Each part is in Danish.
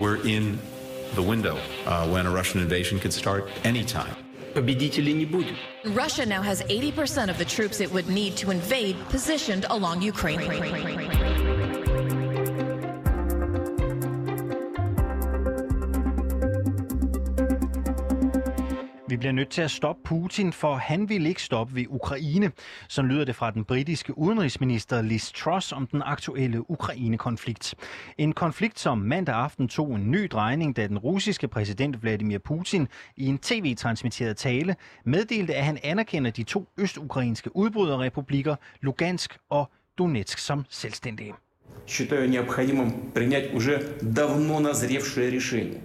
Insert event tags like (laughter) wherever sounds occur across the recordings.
We're in the window uh, when a Russian invasion could start anytime. Russia now has 80% of the troops it would need to invade positioned along Ukraine. bliver nødt til at stoppe Putin, for han vil ikke stoppe ved Ukraine. Så lyder det fra den britiske udenrigsminister Liz Truss om den aktuelle Ukraine-konflikt. En konflikt, som mandag aften tog en ny drejning, da den russiske præsident Vladimir Putin i en tv-transmitteret tale meddelte, at han anerkender de to østukrainske udbryderrepublikker Lugansk og Donetsk som selvstændige. Считаю необходимым принять уже давно назревшее решение.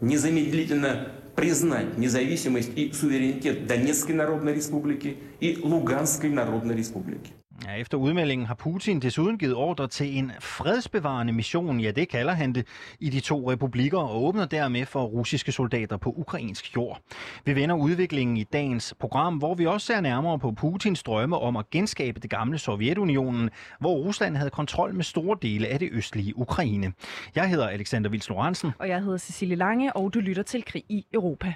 Незамедлительно признать независимость и суверенитет Донецкой Народной Республики и Луганской Народной Республики. Ja, efter udmeldingen har Putin desuden givet ordre til en fredsbevarende mission, ja det kalder han det, i de to republikker og åbner dermed for russiske soldater på ukrainsk jord. Vi vender udviklingen i dagens program, hvor vi også ser nærmere på Putins drømme om at genskabe det gamle Sovjetunionen, hvor Rusland havde kontrol med store dele af det østlige Ukraine. Jeg hedder Alexander Vils Lorentzen. Og jeg hedder Cecilie Lange, og du lytter til Krig i Europa.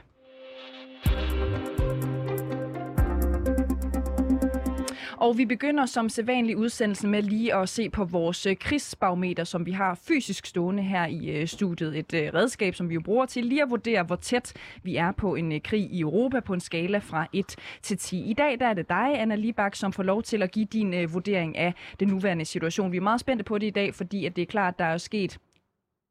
Og vi begynder som sædvanlig udsendelse med lige at se på vores øh, krigsbarometer, som vi har fysisk stående her i øh, studiet. Et øh, redskab, som vi jo bruger til lige at vurdere, hvor tæt vi er på en krig i Europa på en skala fra 1 til 10. I dag der er det dig, Anna Libak, som får lov til at give din vurdering af den nuværende situation. Vi er meget spændte på det i dag, fordi at det er klart, at der er sket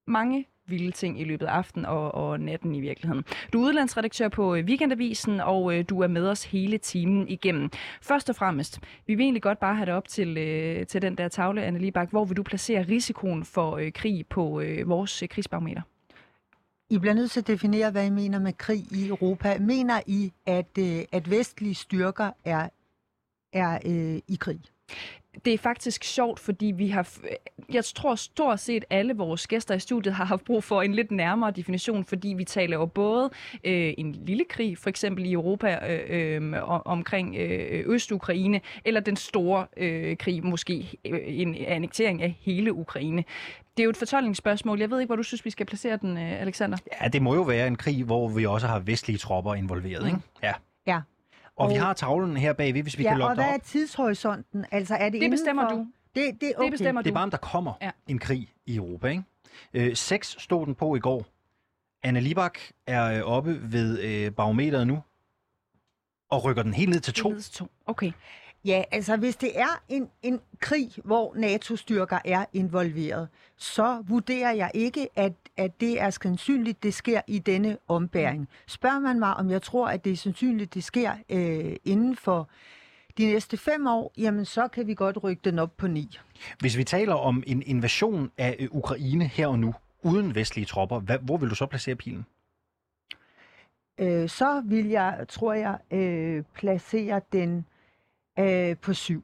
mange vilde ting i løbet af aftenen og, og natten i virkeligheden. Du er udlandsredaktør på øh, Weekendavisen, og øh, du er med os hele timen igennem. Først og fremmest, vi vil egentlig godt bare have det op til, øh, til den der tavle, Anne Libak. Hvor vil du placere risikoen for øh, krig på øh, vores øh, krigsbarometer? I bliver nødt til at definere, hvad I mener med krig i Europa. Mener I, at, øh, at vestlige styrker er, er øh, i krig? Det er faktisk sjovt, fordi vi har, jeg tror stort set alle vores gæster i studiet har haft brug for en lidt nærmere definition, fordi vi taler jo både øh, en lille krig, for eksempel i Europa øh, øh, omkring øh, Øst-Ukraine, eller den store øh, krig, måske øh, en annektering af hele Ukraine. Det er jo et fortolkningsspørgsmål. Jeg ved ikke, hvor du synes, vi skal placere den, øh, Alexander. Ja, det må jo være en krig, hvor vi også har vestlige tropper involveret, mm. ikke? Ja. Ja, og, og vi har tavlen her bagved, hvis vi ja, kan logge og hvad er tidshorisonten? Altså, er det, det bestemmer for... du. Det, det, okay. det bestemmer du. Det er bare, om der kommer ja. en krig i Europa. Ikke? Øh, seks stod den på i går. Anne Libak er øh, oppe ved øh, barometeret nu, og rykker den helt ned til to. Ned til to. Okay. Ja, altså hvis det er en, en krig, hvor NATO-styrker er involveret, så vurderer jeg ikke, at, at det er sandsynligt, det sker i denne ombæring. Spørger man mig, om jeg tror, at det er sandsynligt, det sker øh, inden for de næste fem år, jamen så kan vi godt rykke den op på ni. Hvis vi taler om en invasion af øh, Ukraine her og nu, uden vestlige tropper, hvad, hvor vil du så placere pilen? Øh, så vil jeg, tror jeg, øh, placere den øh, på syv.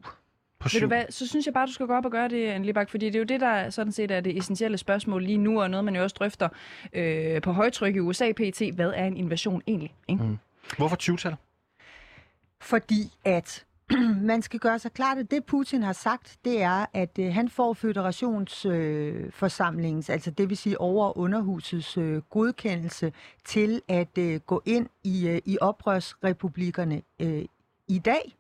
På syv. Ved du hvad, så synes jeg bare, du skal gå op og gøre det, Anne Libak, fordi det er jo det, der sådan set er det essentielle spørgsmål lige nu, og noget, man jo også drøfter øh, på højtryk i USA PT. Hvad er en invasion egentlig? Ikke? Mm. Hvorfor 20-tal? Fordi at (clears throat) man skal gøre sig klart, at det Putin har sagt, det er, at øh, han får føderationsforsamlingens, øh, altså det vil sige over- og underhusets øh, godkendelse til at øh, gå ind i, øh, i oprørsrepublikkerne øh, i dag,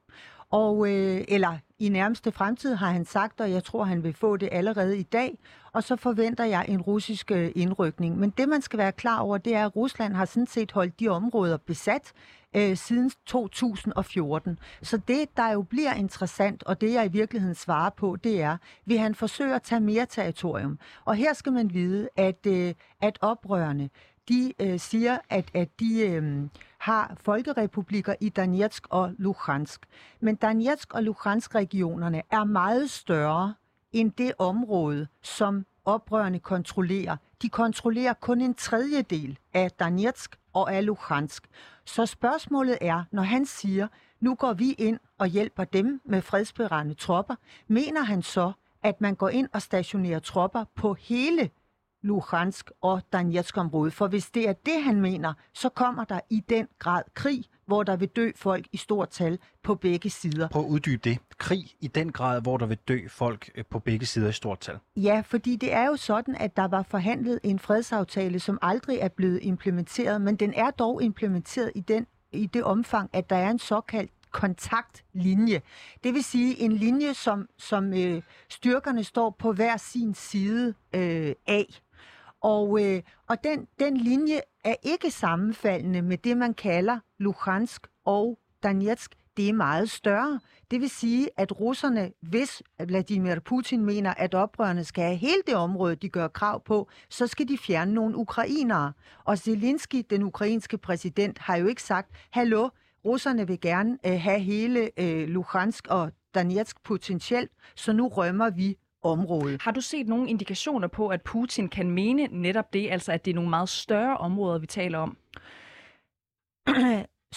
og, øh, eller i nærmeste fremtid har han sagt, og jeg tror, han vil få det allerede i dag. Og så forventer jeg en russisk øh, indrykning. Men det, man skal være klar over, det er, at Rusland har sådan set holdt de områder besat øh, siden 2014. Så det, der jo bliver interessant, og det jeg i virkeligheden svarer på, det er, vil han forsøge at tage mere territorium? Og her skal man vide, at, øh, at oprørende, de øh, siger, at, at de øh, har folkerepublikker i Donetsk og Luhansk. Men Donetsk og Luhansk-regionerne er meget større end det område, som oprørende kontrollerer. De kontrollerer kun en tredjedel af Donetsk og af Luhansk. Så spørgsmålet er, når han siger, nu går vi ind og hjælper dem med fredsbevarende tropper, mener han så, at man går ind og stationerer tropper på hele Luhansk og Donetsk-området. For hvis det er det, han mener, så kommer der i den grad krig, hvor der vil dø folk i stort tal på begge sider. Prøv at uddybe det. Krig i den grad, hvor der vil dø folk øh, på begge sider i stort tal. Ja, fordi det er jo sådan, at der var forhandlet en fredsaftale, som aldrig er blevet implementeret, men den er dog implementeret i, den, i det omfang, at der er en såkaldt kontaktlinje. Det vil sige en linje, som, som øh, styrkerne står på hver sin side øh, af. Og, øh, og den, den linje er ikke sammenfaldende med det, man kalder Luhansk og Donetsk. Det er meget større. Det vil sige, at russerne, hvis Vladimir Putin mener, at oprørerne skal have hele det område, de gør krav på, så skal de fjerne nogle ukrainere. Og Zelensky, den ukrainske præsident, har jo ikke sagt, hallo, russerne vil gerne øh, have hele øh, Luhansk og Donetsk potentielt, så nu rømmer vi området. Har du set nogle indikationer på, at Putin kan mene netop det, altså at det er nogle meget større områder, vi taler om? (clears throat)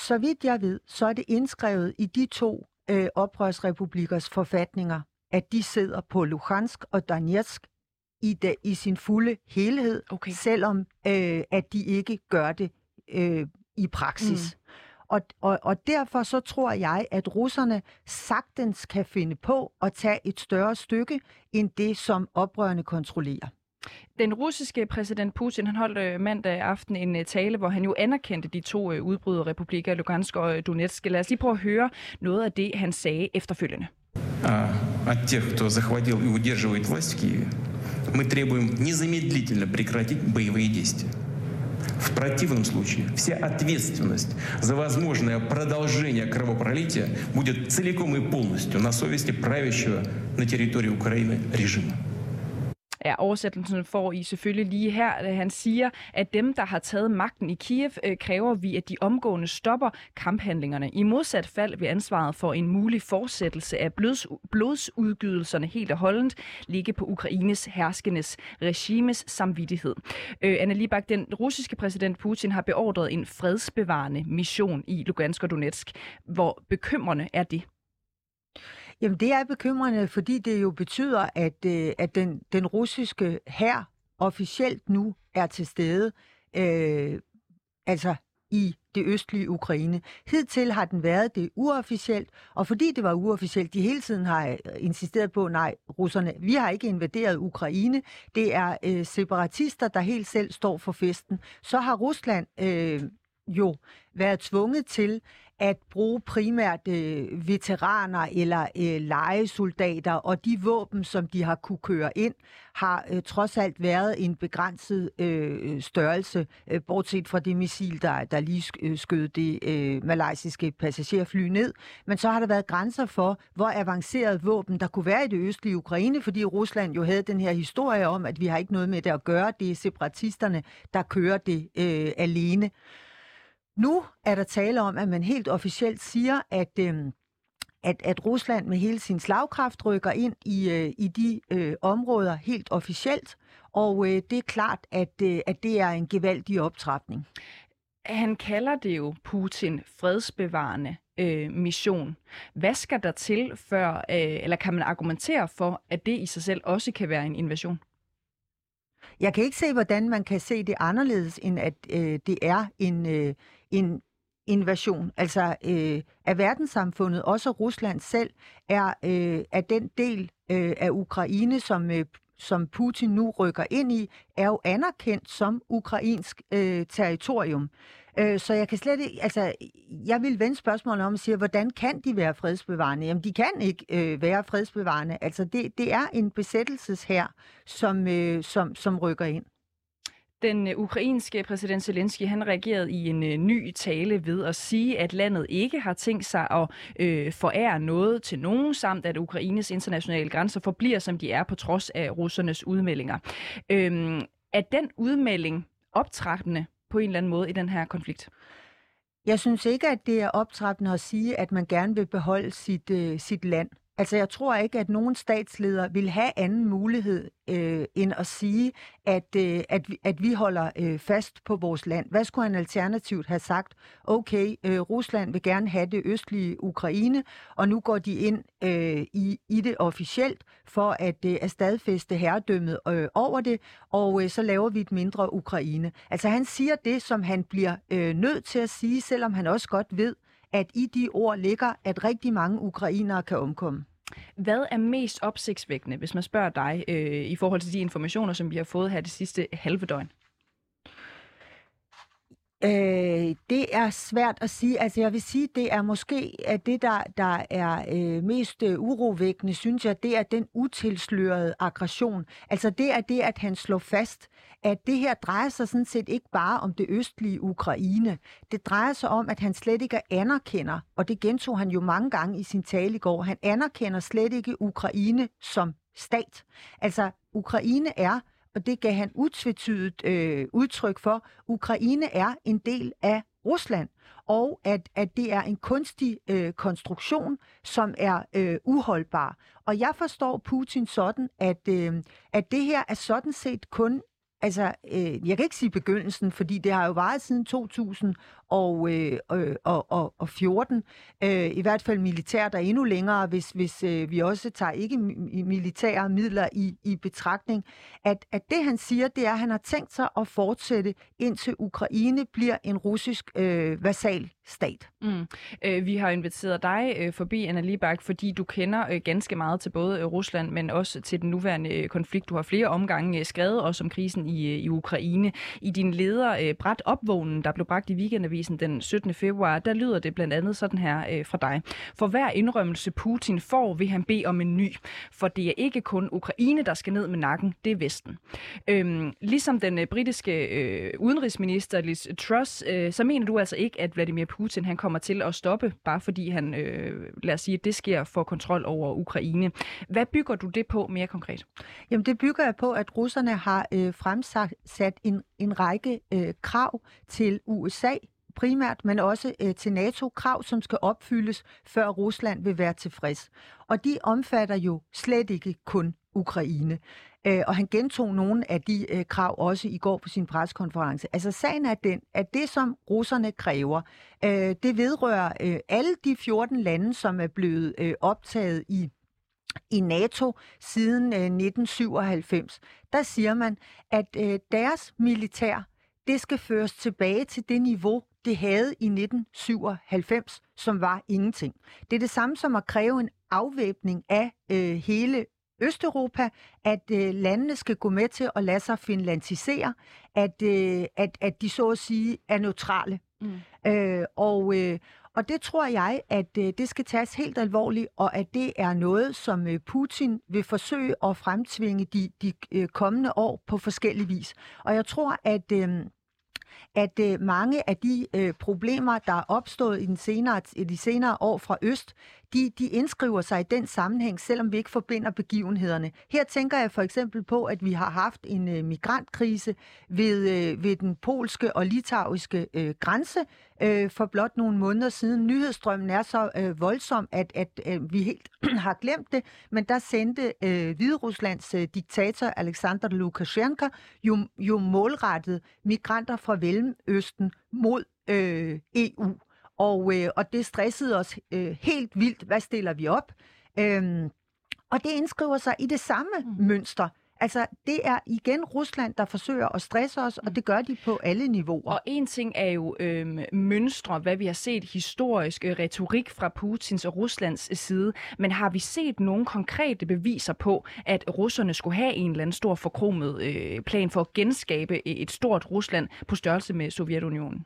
så vidt jeg ved, så er det indskrevet i de to øh, oprørsrepublikers forfatninger, at de sidder på Luhansk og Donetsk i, de, i sin fulde helhed, okay. selvom øh, at de ikke gør det øh, i praksis. Mm. Og, og, og derfor så tror jeg, at russerne sagtens kan finde på at tage et større stykke end det, som oprørende kontrollerer. Den russiske præsident Putin han holdt øh, mandag aften en øh, tale, hvor han jo anerkendte de to øh, udbryderrepublikker, Lugansk og Donetsk. Lad os lige prøve at høre noget af det, han sagde efterfølgende. От тех, кто захватил и удерживает власть в Киеве, мы требуем незамедлительно прекратить боевые действия. В противном случае вся ответственность за возможное продолжение кровопролития будет целиком и полностью на совести правящего на территории Украины режима. Ja, oversættelsen får I selvfølgelig lige her. Øh, han siger, at dem, der har taget magten i Kiev, øh, kræver vi, at de omgående stopper kamphandlingerne. I modsat fald vil ansvaret for en mulig fortsættelse af blods, blodsudgydelserne helt og holdent ligge på Ukraines herskendes regimes samvittighed. Øh, Anna Libak, den russiske præsident Putin har beordret en fredsbevarende mission i Lugansk og Donetsk. Hvor bekymrende er det? Jamen det er bekymrende, fordi det jo betyder, at, øh, at den, den russiske hær officielt nu er til stede, øh, altså i det østlige Ukraine. Hidtil har den været det uofficielt, og fordi det var uofficielt, de hele tiden har øh, insisteret på, nej, russerne, vi har ikke invaderet Ukraine, det er øh, separatister, der helt selv står for festen. Så har Rusland øh, jo været tvunget til at bruge primært øh, veteraner eller øh, legesoldater, og de våben, som de har kunne køre ind, har øh, trods alt været en begrænset øh, størrelse, øh, bortset fra det missil, der, der lige øh, skød det øh, malaysiske passagerfly ned. Men så har der været grænser for, hvor avanceret våben der kunne være i det østlige Ukraine, fordi Rusland jo havde den her historie om, at vi har ikke noget med det at gøre. Det er separatisterne, der kører det øh, alene. Nu er der tale om, at man helt officielt siger, at, øh, at, at Rusland med hele sin slagkraft rykker ind i, øh, i de øh, områder helt officielt, og øh, det er klart, at, øh, at det er en gevaldig optrapning. Han kalder det jo Putin fredsbevarende øh, mission. Hvad skal der til før, øh, eller kan man argumentere for, at det i sig selv også kan være en invasion? Jeg kan ikke se, hvordan man kan se det anderledes, end at øh, det er en, øh, en invasion. Altså, øh, af verdenssamfundet, også Rusland selv, er, øh, er den del øh, af Ukraine, som, øh, som Putin nu rykker ind i, er jo anerkendt som ukrainsk øh, territorium. Øh, så jeg kan slet ikke, altså, jeg vil vende spørgsmålet om og sige, hvordan kan de være fredsbevarende? Jamen, de kan ikke øh, være fredsbevarende. Altså, det, det er en besættelseshær, som, øh, som, som rykker ind. Den øh, ukrainske præsident Zelensky han reagerede i en øh, ny tale ved at sige, at landet ikke har tænkt sig at øh, forære noget til nogen, samt at Ukraines internationale grænser forbliver, som de er, på trods af russernes udmeldinger. Øh, er den udmelding optrækkende på en eller anden måde i den her konflikt? Jeg synes ikke, at det er optrækkende at sige, at man gerne vil beholde sit, øh, sit land. Altså, jeg tror ikke, at nogen statsleder vil have anden mulighed øh, end at sige, at, øh, at, vi, at vi holder øh, fast på vores land. Hvad skulle han alternativt have sagt? Okay, øh, Rusland vil gerne have det østlige Ukraine, og nu går de ind øh, i, i det officielt for at, øh, at stadfæste herredømmet øh, over det, og øh, så laver vi et mindre Ukraine. Altså, han siger det, som han bliver øh, nødt til at sige, selvom han også godt ved, at i de ord ligger, at rigtig mange ukrainere kan omkomme. Hvad er mest opsigtsvækkende, hvis man spørger dig, øh, i forhold til de informationer, som vi har fået her det sidste halve døgn? Øh, det er svært at sige. Altså jeg vil sige, det er måske at det, der, der er øh, mest øh, urovækkende, synes jeg, det er den utilslørede aggression. Altså det er det, at han slår fast, at det her drejer sig sådan set ikke bare om det østlige Ukraine. Det drejer sig om, at han slet ikke anerkender, og det gentog han jo mange gange i sin tale i går, han anerkender slet ikke Ukraine som stat. Altså Ukraine er og det gav han utvetydigt øh, udtryk for. Ukraine er en del af Rusland, og at, at det er en kunstig øh, konstruktion, som er øh, uholdbar. Og jeg forstår Putin sådan, at, øh, at det her er sådan set kun Altså, øh, jeg kan ikke sige begyndelsen, fordi det har jo varet siden 2000 og, øh, og, og, og 14. Øh, I hvert fald militært og endnu længere, hvis, hvis øh, vi også tager ikke militære midler i, i betragtning. At, at det han siger, det er, at han har tænkt sig at fortsætte indtil Ukraine bliver en russisk øh, vasal stat. Mm. Øh, vi har inviteret dig øh, forbi, Anna Libak, fordi du kender øh, ganske meget til både øh, Rusland, men også til den nuværende øh, konflikt. Du har flere omgange øh, skrevet også om krisen i, øh, i Ukraine. I din leder øh, Bræt Opvågnen, der blev bragt i weekendavisen den 17. februar, der lyder det blandt andet sådan her øh, fra dig. For hver indrømmelse Putin får, vil han bede om en ny. For det er ikke kun Ukraine, der skal ned med nakken, det er Vesten. Øhm, ligesom den øh, britiske øh, udenrigsminister Liz Truss, øh, så mener du altså ikke, at Vladimir Putin han kommer til at stoppe, bare fordi han, øh, lad os sige, at det sker for kontrol over Ukraine. Hvad bygger du det på mere konkret? Jamen det bygger jeg på, at russerne har øh, fremsat en, en række øh, krav til USA, primært, men også øh, til NATO, krav, som skal opfyldes, før Rusland vil være tilfreds. Og de omfatter jo slet ikke kun Ukraine. Øh, og han gentog nogle af de øh, krav også i går på sin preskonference. Altså sagen er den, at det som russerne kræver, øh, det vedrører øh, alle de 14 lande, som er blevet øh, optaget i i NATO siden øh, 1997. Der siger man, at øh, deres militær, det skal føres tilbage til det niveau, det havde i 1997, som var ingenting. Det er det samme som at kræve en afvæbning af øh, hele Østeuropa, at øh, landene skal gå med til at lade sig finlandisere, at, øh, at, at de så at sige er neutrale. Mm. Øh, og, øh, og det tror jeg, at øh, det skal tages helt alvorligt, og at det er noget, som øh, Putin vil forsøge at fremtvinge de, de øh, kommende år på forskellig vis. Og jeg tror, at... Øh, at øh, mange af de øh, problemer, der er opstået i, den senere, i de senere år fra Øst, de, de indskriver sig i den sammenhæng, selvom vi ikke forbinder begivenhederne. Her tænker jeg for eksempel på, at vi har haft en øh, migrantkrise ved, øh, ved den polske og litauiske øh, grænse øh, for blot nogle måneder siden. Nyhedsstrømmen er så øh, voldsom, at, at øh, vi helt (clears throat) har glemt det, men der sendte øh, Hvideruslands øh, diktator Alexander Lukashenko jo, jo målrettet migranter fra Mellemøsten mod øh, EU. Og, øh, og det stressede os øh, helt vildt. Hvad stiller vi op? Øhm, og det indskriver sig i det samme mm. mønster. Altså, det er igen Rusland, der forsøger at stresse os, og det gør de på alle niveauer. Og en ting er jo øhm, mønstre, hvad vi har set historisk øh, retorik fra Putins og Ruslands side, men har vi set nogle konkrete beviser på, at russerne skulle have en eller anden stor forkromet øh, plan for at genskabe et stort Rusland på størrelse med Sovjetunionen?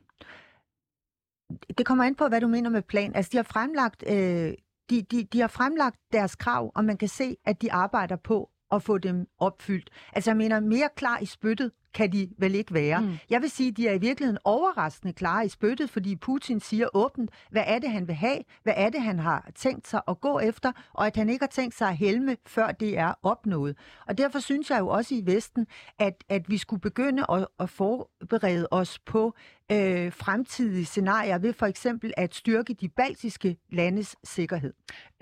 Det kommer an på, hvad du mener med plan. Altså, de har fremlagt, øh, de, de, de har fremlagt deres krav, og man kan se, at de arbejder på at få dem opfyldt. Altså, jeg mener, mere klar i spyttet kan de vel ikke være. Mm. Jeg vil sige, at de er i virkeligheden overraskende klare i spyttet, fordi Putin siger åbent, hvad er det, han vil have, hvad er det, han har tænkt sig at gå efter, og at han ikke har tænkt sig at helme, før det er opnået. Og derfor synes jeg jo også i Vesten, at, at vi skulle begynde at, at forberede os på øh, fremtidige scenarier ved for eksempel at styrke de baltiske landes sikkerhed.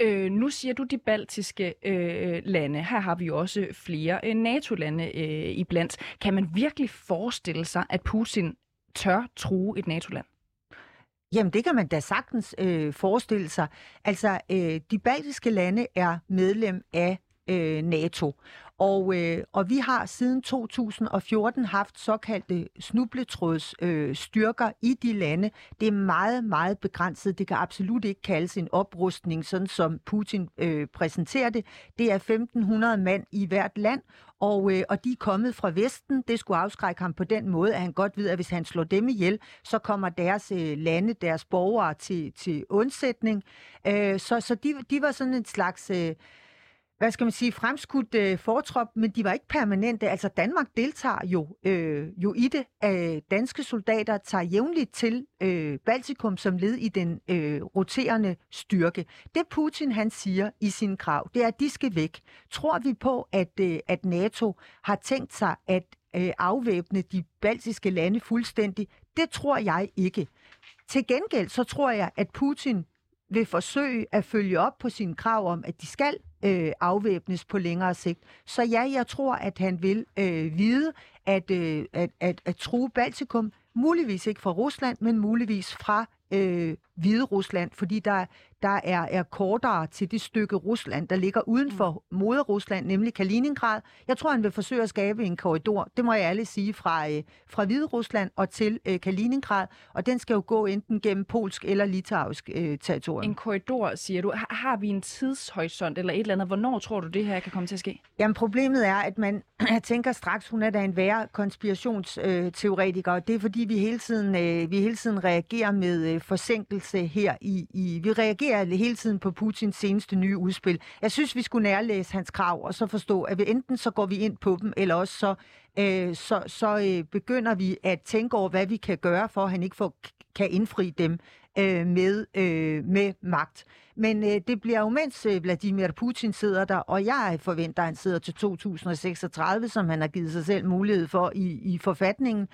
Øh, nu siger du de baltiske øh, lande. Her har vi også flere øh, NATO-lande øh, iblandt. Kan man virkelig forestille sig, at Putin tør true et NATO-land? Jamen, det kan man da sagtens øh, forestille sig. Altså, øh, de baltiske lande er medlem af øh, NATO. Og, øh, og vi har siden 2014 haft såkaldte snubletråds øh, styrker i de lande. Det er meget, meget begrænset. Det kan absolut ikke kaldes en oprustning, sådan som Putin øh, præsenterer det. Det er 1500 mand i hvert land, og, øh, og de er kommet fra Vesten. Det skulle afskrække ham på den måde, at han godt ved, at hvis han slår dem ihjel, så kommer deres øh, lande, deres borgere til, til undsætning. Øh, så så de, de var sådan en slags... Øh, hvad skal man sige, fremskudt øh, fortrop, men de var ikke permanente. Altså Danmark deltager jo, øh, jo i det. Øh, danske soldater tager jævnligt til øh, Baltikum som led i den øh, roterende styrke. Det Putin han siger i sin krav, det er, at de skal væk. Tror vi på, at, øh, at NATO har tænkt sig at øh, afvæbne de baltiske lande fuldstændig? Det tror jeg ikke. Til gengæld så tror jeg, at Putin vil forsøge at følge op på sine krav om, at de skal øh, afvæbnes på længere sigt. Så ja, jeg tror, at han vil øh, vide, at, øh, at, at, at true Baltikum, muligvis ikke fra Rusland, men muligvis fra øh, Hvide Rusland, fordi der, der er, er kortere til det stykke Rusland, der ligger uden for moder Rusland, nemlig Kaliningrad. Jeg tror, han vil forsøge at skabe en korridor, det må jeg alle sige, fra, øh, fra Hvide Rusland og til øh, Kaliningrad, og den skal jo gå enten gennem polsk eller litauisk øh, territorium. En korridor, siger du. Har, har vi en tidshorisont eller et eller andet? Hvornår tror du, det her kan komme til at ske? Jamen, problemet er, at man jeg (clears throat) tænker straks, hun er da en værre konspirationsteoretiker, og det er fordi, vi hele tiden, øh, vi hele tiden reagerer med øh, forsinkelse her i, i... Vi reagerer hele tiden på Putins seneste nye udspil. Jeg synes, vi skulle nærlæse hans krav, og så forstå, at vi enten så går vi ind på dem, eller også så, øh, så, så øh, begynder vi at tænke over, hvad vi kan gøre, for at han ikke får, kan indfri dem øh, med, øh, med magt. Men øh, det bliver jo, mens øh, Vladimir Putin sidder der, og jeg forventer, at han sidder til 2036, som han har givet sig selv mulighed for i, i forfatningen.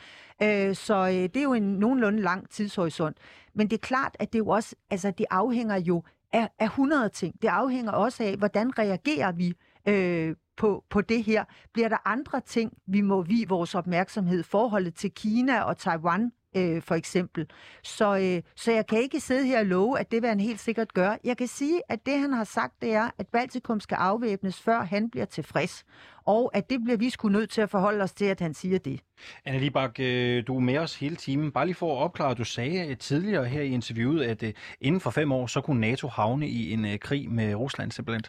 Øh, så øh, det er jo en nogenlunde lang tidshorisont. Men det er klart, at det jo også, altså det afhænger jo af, af 100 ting. Det afhænger også af, hvordan reagerer vi øh, på, på det her. Bliver der andre ting, vi må vi vores opmærksomhed, forholdet til Kina og Taiwan øh, for eksempel. Så, øh, så jeg kan ikke sidde her og love, at det vil han helt sikkert gøre. Jeg kan sige, at det han har sagt, det er, at Baltikum skal afvæbnes, før han bliver tilfreds. Og at det bliver vi sgu nødt til at forholde os til, at han siger det. Anna Libak, øh, du er med os hele timen. Bare lige for at opklare, du sagde øh, tidligere her i interviewet, at øh, inden for fem år, så kunne NATO havne i en krig med Rusland simpelthen.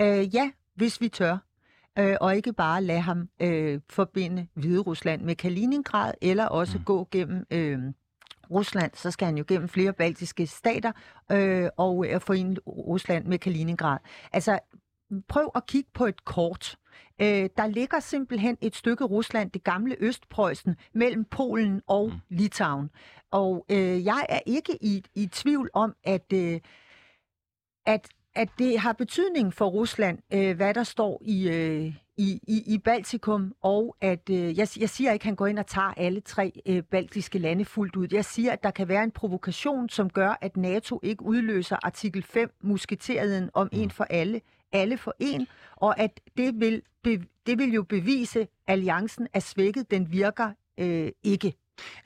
Øh, ja, hvis vi tør øh, og ikke bare lade ham øh, forbinde Hvide Rusland med Kaliningrad, eller også mm. gå gennem øh, Rusland, så skal han jo gennem flere baltiske stater øh, og øh, forene Rusland med Kaliningrad. Altså, prøv at kigge på et kort. Øh, der ligger simpelthen et stykke Rusland, det gamle Østpreussen, mellem Polen og mm. Litauen. Og øh, jeg er ikke i, i tvivl om, at, øh, at at det har betydning for Rusland, øh, hvad der står i, øh, i, i, i Baltikum, og at øh, jeg, jeg siger ikke, at han går ind og tager alle tre øh, baltiske lande fuldt ud. Jeg siger, at der kan være en provokation, som gør, at NATO ikke udløser artikel 5, musketereden om en for alle, alle for en, og at det vil, be, det vil jo bevise, at alliancen er svækket, den virker øh, ikke.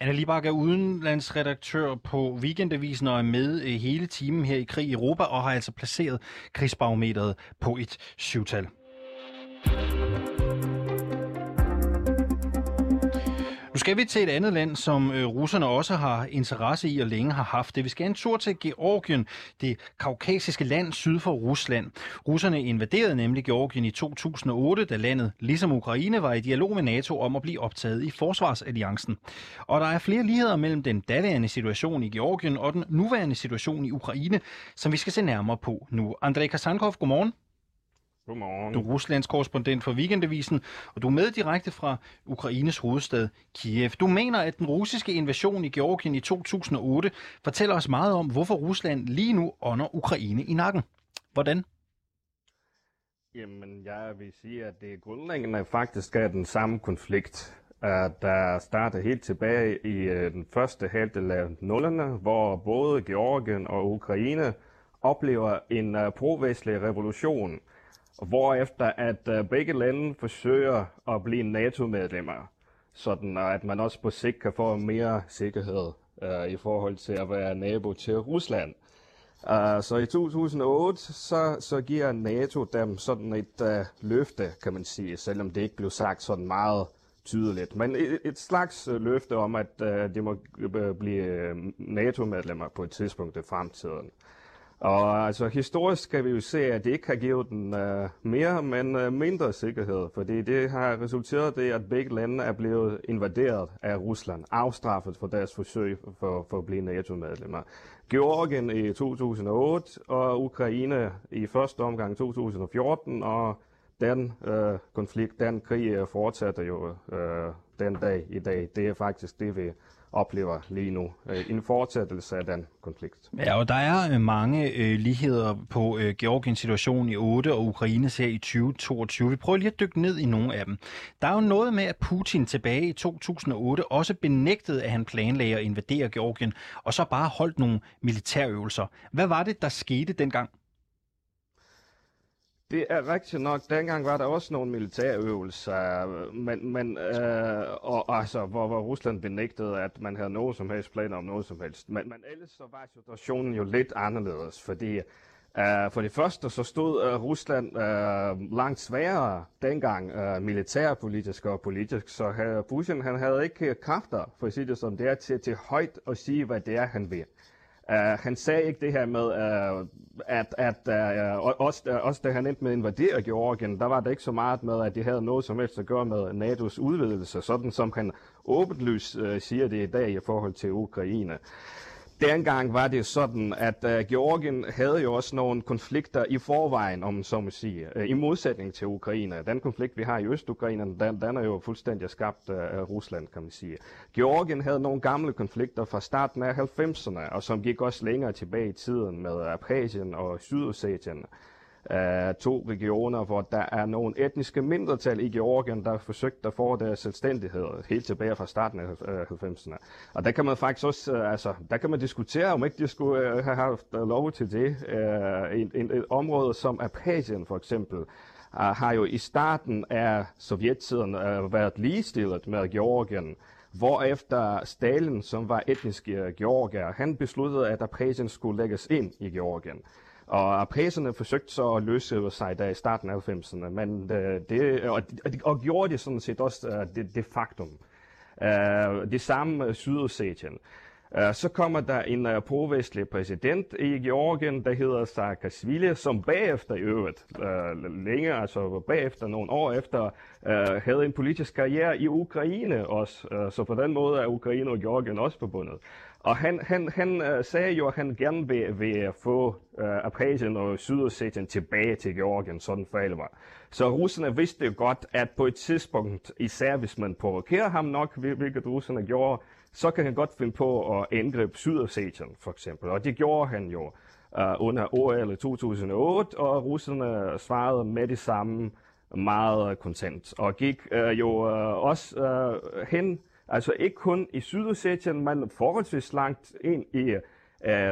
Anna Libak er udenlandsredaktør på Weekendavisen og er med øh, hele timen her i Krig i Europa og har altså placeret krigsbarometeret på et syvtal. Skal vi til et andet land, som øh, russerne også har interesse i og længe har haft det. Vi skal en tur til Georgien, det kaukasiske land syd for Rusland. Russerne invaderede nemlig Georgien i 2008, da landet, ligesom Ukraine, var i dialog med NATO om at blive optaget i forsvarsalliancen. Og der er flere ligheder mellem den daværende situation i Georgien og den nuværende situation i Ukraine, som vi skal se nærmere på nu. Andrei Kasankov, godmorgen. Godmorgen. Du er Ruslands korrespondent for Weekendavisen, og du er med direkte fra Ukraines hovedstad Kiev. Du mener, at den russiske invasion i Georgien i 2008 fortæller os meget om, hvorfor Rusland lige nu ånder Ukraine i nakken. Hvordan? Jamen, jeg vil sige, at det grundlæggende faktisk er den samme konflikt, der startede helt tilbage i øh, den første halvdel af nullerne, hvor både Georgien og Ukraine oplever en uh, pro-vestlig revolution – hvorefter at uh, begge lande forsøger at blive NATO-medlemmer, sådan at man også på sigt kan få mere sikkerhed uh, i forhold til at være nabo til Rusland. Uh, så i 2008, så, så giver NATO dem sådan et uh, løfte, kan man sige, selvom det ikke blev sagt sådan meget tydeligt. Men et, et slags uh, løfte om, at uh, de må blive NATO-medlemmer på et tidspunkt i fremtiden. Og altså historisk kan vi jo se, at det ikke har givet den uh, mere, men uh, mindre sikkerhed, fordi det har resulteret i, at begge lande er blevet invaderet af Rusland, afstraffet for deres forsøg for, for at blive NATO-medlemmer. Georgien i 2008 og Ukraine i første omgang 2014, og den uh, konflikt, den krig fortsætter jo uh, den dag i dag. Det er faktisk det, vi oplever lige nu. Øh, en fortsættelse af den konflikt. Ja, og der er øh, mange øh, ligheder på øh, Georgiens situation i 8 og Ukraines her i 2022. Vi prøver lige at dykke ned i nogle af dem. Der er jo noget med, at Putin tilbage i 2008 også benægtede, at han planlagde at invadere Georgien, og så bare holdt nogle militærøvelser. Hvad var det, der skete dengang? Det er rigtigt nok. Dengang var der også nogle militærøvelser, men, men øh, og, altså, hvor, hvor Rusland benægtede, at man havde noget som helst planer om noget som helst. Men, men ellers så var situationen jo lidt anderledes, fordi Uh, for det første så stod uh, Rusland uh, langt sværere dengang uh, militærpolitisk og politisk, så uh, Putin han havde ikke kræfter, for at sige det som det er, til, til højt at sige, hvad det er, han vil. Uh, han sagde ikke det her med, uh, at, at uh, også, uh, også da han endte med at invadere Georgien, der var det ikke så meget med, at de havde noget som helst at gøre med NATO's udvidelse, sådan som han åbenlyst uh, siger det i dag i forhold til Ukraine. Dengang var det sådan, at uh, Georgien havde jo også nogle konflikter i forvejen, om så må sige, uh, i modsætning til Ukraine. Den konflikt, vi har i Øst-Ukraine, den, den er jo fuldstændig skabt uh, af Rusland, kan man sige. Georgien havde nogle gamle konflikter fra starten af 90'erne, og som gik også længere tilbage i tiden med Abkhazien og Sydossetien øh, to regioner, hvor der er nogle etniske mindretal i Georgien, der har forsøgt at få deres selvstændighed helt tilbage fra starten af 90'erne. Øh, Og der kan man faktisk også, øh, altså, der kan man diskutere, om ikke de skulle øh, have haft øh, lov til det. Øh, en, en, et område som Abkhazien for eksempel, øh, har jo i starten af sovjettiden øh, været ligestillet med Georgien, hvorefter Stalin, som var etnisk georgier, han besluttede, at Abkhazien skulle lægges ind i Georgien. Og apæserne forsøgte så at løse sig der i starten af 90'erne, men øh, det, og, de, og gjorde det sådan set også øh, det, det faktum. Uh, det samme Sydossetien. Uh, så kommer der en uh, provestlig præsident i Georgien, der hedder Saakashvili, som bagefter i øvrigt, uh, længe, altså bagefter nogle år efter, uh, havde en politisk karriere i Ukraine også. Uh, så på den måde er Ukraine og Georgien også forbundet. Og han, han, han øh, sagde jo, at han gerne vil, vil øh, få øh, Abkhazien og Sydossetien tilbage til Georgien, sådan for alvor. Så russerne vidste godt, at på et tidspunkt, især hvis man provokerer ham nok, hvilket russerne gjorde, så kan han godt finde på at angribe Sydossetien, for eksempel. Og det gjorde han jo øh, under OL 2008, og russerne svarede med det samme meget kontant, og gik øh, jo øh, også øh, hen Altså ikke kun i Sydossetien, men forholdsvis langt ind i øh,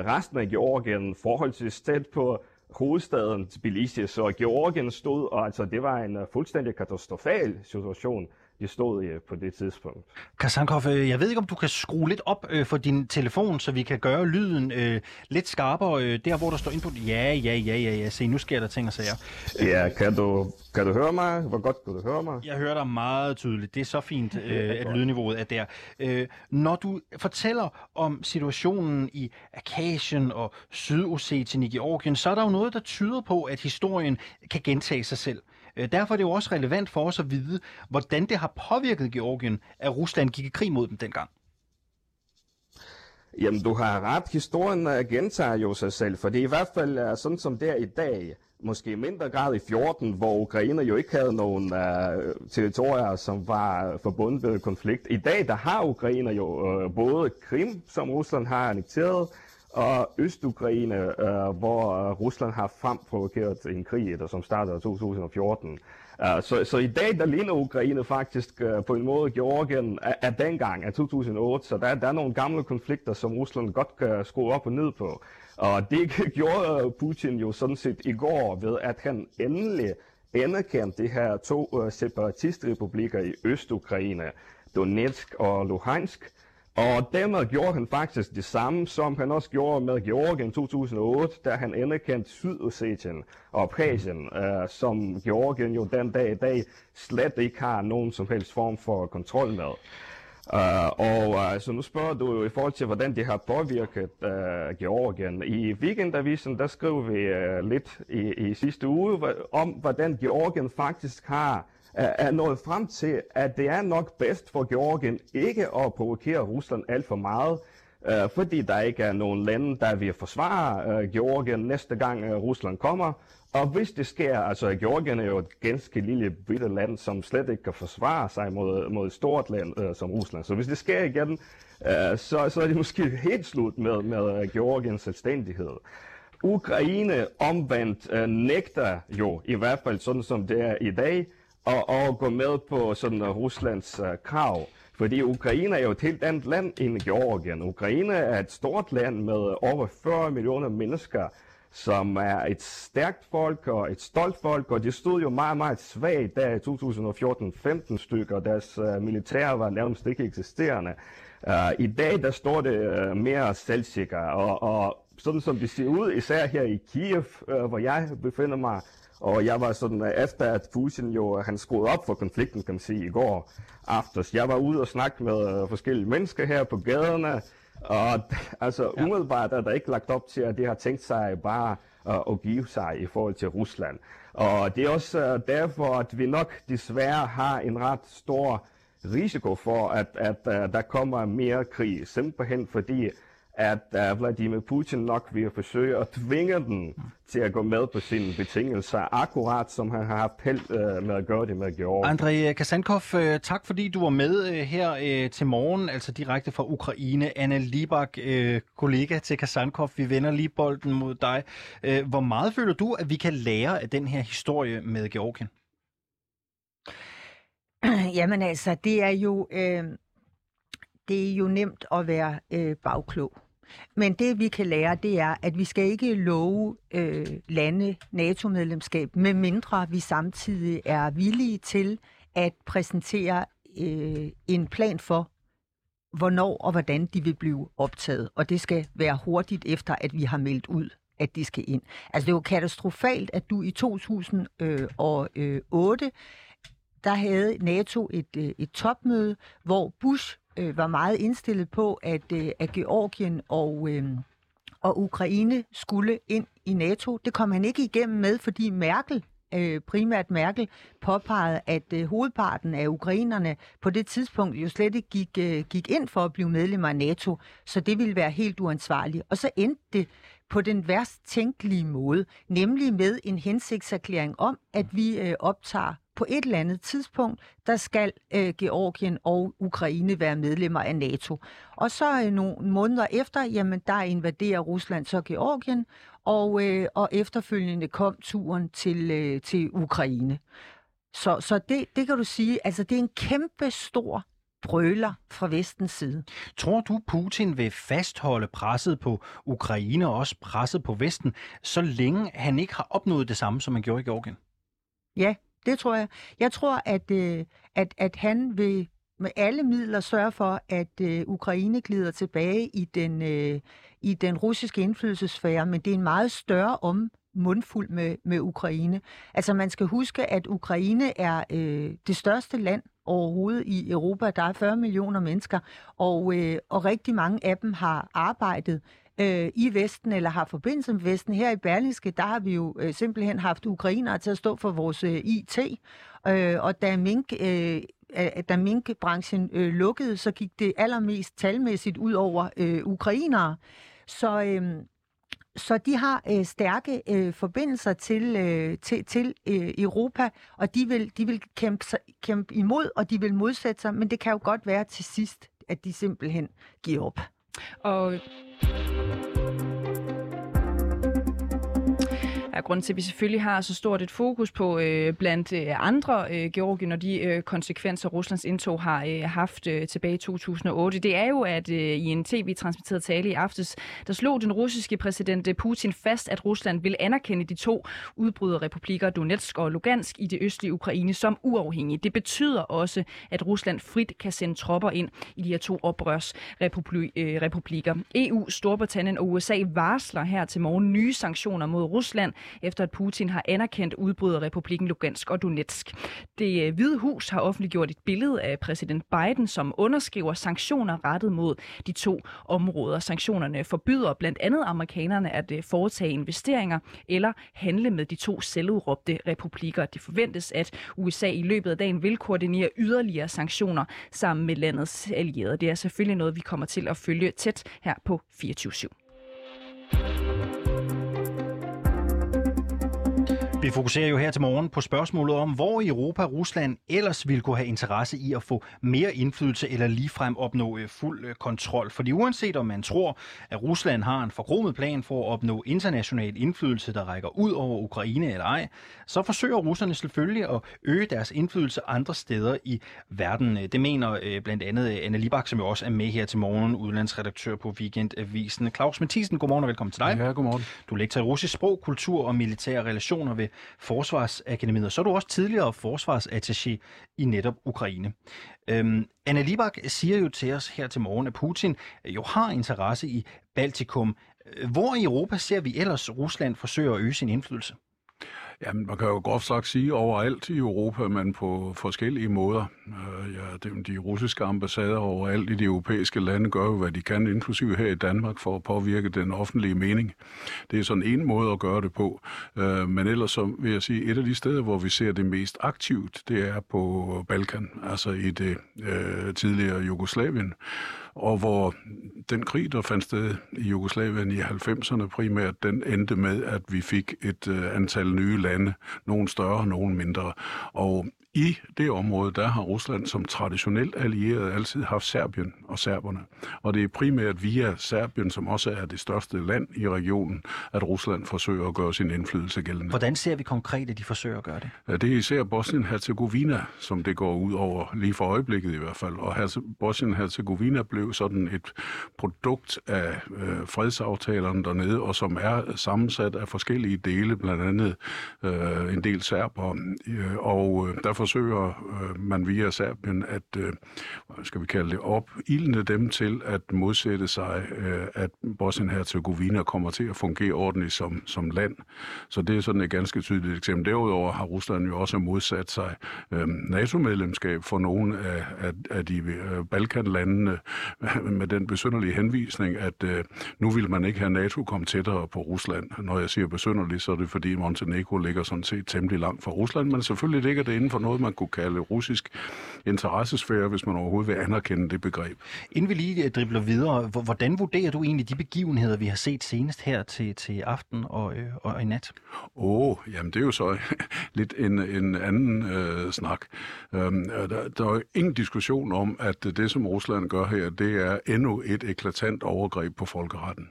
resten af Georgien, forholdsvis tæt på hovedstaden Tbilisi. Så Georgien stod, og altså det var en uh, fuldstændig katastrofal situation de stod i på det tidspunkt. Kasankov, jeg ved ikke, om du kan skrue lidt op øh, for din telefon, så vi kan gøre lyden øh, lidt skarpere, øh, der hvor der står input. Ja, ja, ja, ja, ja, se, nu sker der ting og sager. Ja, kan du, kan du høre mig? Hvor godt kan du høre mig? Jeg hører dig meget tydeligt. Det er så fint, (laughs) øh, at lydniveauet er der. Øh, når du fortæller om situationen i Akasien og Sydossetien i Georgien, så er der jo noget, der tyder på, at historien kan gentage sig selv. Øh, derfor er det jo også relevant for os at vide, hvordan det har påvirket Georgien, at Rusland gik i krig mod dem dengang. Jamen, du har ret. Historien øh, gentager jo sig selv, for det er i hvert fald øh, sådan som det er i dag, måske i mindre grad i 14, hvor Ukraine jo ikke havde nogen uh, territorier, som var forbundet ved konflikt. I dag, der har Ukraine jo uh, både Krim, som Rusland har annekteret, og Østukraine, øh, hvor øh, Rusland har fremprovokeret en krig, der som startede i 2014. Uh, øh, så, så i dag, der ligner Ukraine faktisk uh, på en måde Georgien af, af dengang, af 2008, så der, der er nogle gamle konflikter, som Rusland godt kan skrue op og ned på. Og det (laughs) gjorde Putin jo sådan set i går ved, at han endelig anerkendte de her to uh, separatistrepublikker i Østukraine, Donetsk og Luhansk, og dermed gjorde han faktisk det samme, som han også gjorde med Georgien 2008, da han anerkendte Sydossetien og Abkhazien, øh, som Georgien jo den dag i dag slet ikke har nogen som helst form for kontrol med. Uh, og uh, så nu spørger du jo i forhold til, hvordan det har påvirket uh, Georgien. I weekendavisen, der skrev vi uh, lidt i, i sidste uge om, hvordan Georgien faktisk har er nået frem til, at det er nok bedst for Georgien ikke at provokere Rusland alt for meget, øh, fordi der ikke er nogen lande, der vil forsvare øh, Georgien næste gang øh, Rusland kommer. Og hvis det sker, altså Georgien er jo et ganske lille bitte land, som slet ikke kan forsvare sig mod, mod et stort land øh, som Rusland. Så hvis det sker igen, øh, så, så er det måske helt slut med, med øh, Georgiens selvstændighed. Ukraine omvendt øh, nægter jo, i hvert fald sådan som det er i dag, og, og gå med på sådan øh, Ruslands uh, krav. Fordi Ukraine er jo et helt andet land end Georgien. Ukraine er et stort land med over 40 millioner mennesker, som er et stærkt folk og et stolt folk, og de stod jo meget, meget svagt der i 2014-15 stykker. Deres uh, militær var nærmest ikke eksisterende. Uh, I dag der står det uh, mere selvsikker, og, og sådan som det ser ud, især her i Kiev, uh, hvor jeg befinder mig, og jeg var sådan, øh, efter at Putin jo, han skruede op for konflikten, kan man sige, i går aftes. Jeg var ude og snakke med uh, forskellige mennesker her på gaderne, og (laughs) altså ja. umiddelbart er der ikke lagt op til, at de har tænkt sig bare uh, at give sig i forhold til Rusland. Og det er også uh, derfor, at vi nok desværre har en ret stor risiko for, at, at uh, der kommer mere krig, simpelthen fordi at uh, Vladimir Putin nok vil forsøge at tvinge den til at gå med på sine betingelser, akkurat som han har haft held uh, med at gøre det med Georgien. André Kasankov, uh, tak fordi du var med uh, her uh, til morgen, altså direkte fra Ukraine. Anna Libak, uh, kollega til Kasankov, vi vender lige bolden mod dig. Uh, hvor meget føler du, at vi kan lære af den her historie med Georgien? (clears throat) Jamen altså, det er jo... Øh det er jo nemt at være øh, bagklog. Men det vi kan lære, det er, at vi skal ikke love øh, lande NATO-medlemskab, medmindre vi samtidig er villige til at præsentere øh, en plan for, hvornår og hvordan de vil blive optaget. Og det skal være hurtigt efter, at vi har meldt ud, at de skal ind. Altså det er jo katastrofalt, at du i 2008, øh, øh, der havde NATO et, øh, et topmøde, hvor Bush øh, var meget indstillet på, at, øh, at Georgien og, øh, og Ukraine skulle ind i NATO. Det kom han ikke igennem med, fordi Merkel, øh, primært Merkel, påpegede, at øh, hovedparten af ukrainerne på det tidspunkt jo slet ikke gik, øh, gik ind for at blive medlemmer af NATO, så det ville være helt uansvarligt. Og så endte det på den værst tænkelige måde, nemlig med en hensigtserklæring om, at vi øh, optager på et eller andet tidspunkt, der skal øh, Georgien og Ukraine være medlemmer af NATO. Og så øh, nogle måneder efter, jamen der invaderer Rusland så Georgien, og, øh, og efterfølgende kom turen til, øh, til Ukraine. Så, så det, det kan du sige, altså det er en kæmpe stor brøler fra vestens side. Tror du, Putin vil fastholde presset på Ukraine og også presset på Vesten, så længe han ikke har opnået det samme, som han gjorde i Georgien? Ja, det tror jeg. Jeg tror, at, øh, at, at han vil med alle midler sørge for, at øh, Ukraine glider tilbage i den, øh, i den russiske indflydelsesfære, men det er en meget større om mundfuld med, med Ukraine. Altså man skal huske, at Ukraine er øh, det største land overhovedet i Europa. Der er 40 millioner mennesker, og, øh, og rigtig mange af dem har arbejdet øh, i Vesten eller har forbindelse med Vesten. Her i Berlingske, der har vi jo øh, simpelthen haft ukrainere til at stå for vores øh, IT, øh, og da mink... Øh, da minkbranchen øh, lukkede, så gik det allermest talmæssigt ud over øh, ukrainere. Så, øh, så de har øh, stærke øh, forbindelser til, øh, til, til øh, Europa, og de vil, de vil kæmpe, kæmpe imod, og de vil modsætte sig, men det kan jo godt være til sidst, at de simpelthen giver op. Og er grunden til, at vi selvfølgelig har så stort et fokus på øh, blandt øh, andre øh, Georgien og de øh, konsekvenser, Ruslands indtog har øh, haft øh, tilbage i 2008. Det er jo, at øh, i en tv-transmitteret tale i aftes, der slog den russiske præsident øh, Putin fast, at Rusland vil anerkende de to udbryderrepublikker Donetsk og Lugansk i det østlige Ukraine som uafhængige. Det betyder også, at Rusland frit kan sende tropper ind i de her to oprørsrepublikker. Øh, EU, Storbritannien og USA varsler her til morgen nye sanktioner mod Rusland, efter at Putin har anerkendt udbryderrepublikken Lugansk og Donetsk. Det øh, Hvide Hus har offentliggjort et billede af præsident Biden, som underskriver sanktioner rettet mod de to områder. Sanktionerne forbyder blandt andet amerikanerne at øh, foretage investeringer eller handle med de to selvudråbte republikker. Det forventes, at USA i løbet af dagen vil koordinere yderligere sanktioner sammen med landets allierede. Det er selvfølgelig noget, vi kommer til at følge tæt her på 24 /7. Vi fokuserer jo her til morgen på spørgsmålet om, hvor i Europa Rusland ellers ville kunne have interesse i at få mere indflydelse eller ligefrem opnå øh, fuld øh, kontrol. Fordi uanset om man tror, at Rusland har en forkromet plan for at opnå international indflydelse, der rækker ud over Ukraine eller ej, så forsøger russerne selvfølgelig at øge deres indflydelse andre steder i verden. Det mener øh, blandt andet Anna Libak, som jo også er med her til morgen, udlandsredaktør på Weekendavisen. Claus Mathisen, godmorgen og velkommen til dig. Ja, godmorgen. Du er lektor i russisk sprog, kultur og militære relationer ved Forsvarsakademiet, og så er du også tidligere forsvarsattaché i netop Ukraine. Øhm, Anna Libak siger jo til os her til morgen, at Putin jo har interesse i Baltikum. Hvor i Europa ser vi ellers Rusland forsøge at øge sin indflydelse? Jamen, man kan jo groft sagt sige overalt i Europa, men på forskellige måder. Øh, ja, de russiske ambassader overalt i de europæiske lande gør jo, hvad de kan, inklusive her i Danmark, for at påvirke den offentlige mening. Det er sådan en måde at gøre det på. Øh, men ellers så vil jeg sige, et af de steder, hvor vi ser det mest aktivt, det er på Balkan, altså i det øh, tidligere Jugoslavien og hvor den krig, der fandt sted i Jugoslavien i 90'erne primært, den endte med, at vi fik et øh, antal nye lande, nogle større, nogle mindre. Og i det område, der har Rusland som traditionelt allieret altid haft Serbien og serberne. Og det er primært via Serbien, som også er det største land i regionen, at Rusland forsøger at gøre sin indflydelse gældende. Hvordan ser vi konkret, at de forsøger at gøre det? Ja, det er især Bosnien-Herzegovina, som det går ud over, lige for øjeblikket i hvert fald. Og Bosnien-Herzegovina blev sådan et produkt af øh, fredsaftalerne dernede, og som er sammensat af forskellige dele, blandt andet øh, en del serber. Øh, og øh, derfor forsøger øh, man via Serbien at, øh, skal vi kalde det, opildne dem til at modsætte sig, øh, at Bosnien-Herzegovina kommer til at fungere ordentligt som, som land. Så det er sådan et ganske tydeligt eksempel. Derudover har Rusland jo også modsat sig øh, NATO-medlemskab for nogle af, af, af de øh, Balkanlandene (laughs) med den besynderlige henvisning, at øh, nu vil man ikke have NATO komme tættere på Rusland. Når jeg siger besynderligt, så er det fordi Montenegro ligger sådan set temmelig langt fra Rusland, men selvfølgelig ligger det inden for noget, man kunne kalde russisk interessesfære, hvis man overhovedet vil anerkende det begreb. Inden vi lige øh, dribler videre, hvordan vurderer du egentlig de begivenheder, vi har set senest her til, til aften og, øh, og i nat? Åh, oh, jamen det er jo så (laughs) lidt en, en anden øh, snak. Øhm, der, der er jo ingen diskussion om, at det, som Rusland gør her, det er endnu et eklatant overgreb på folkeretten.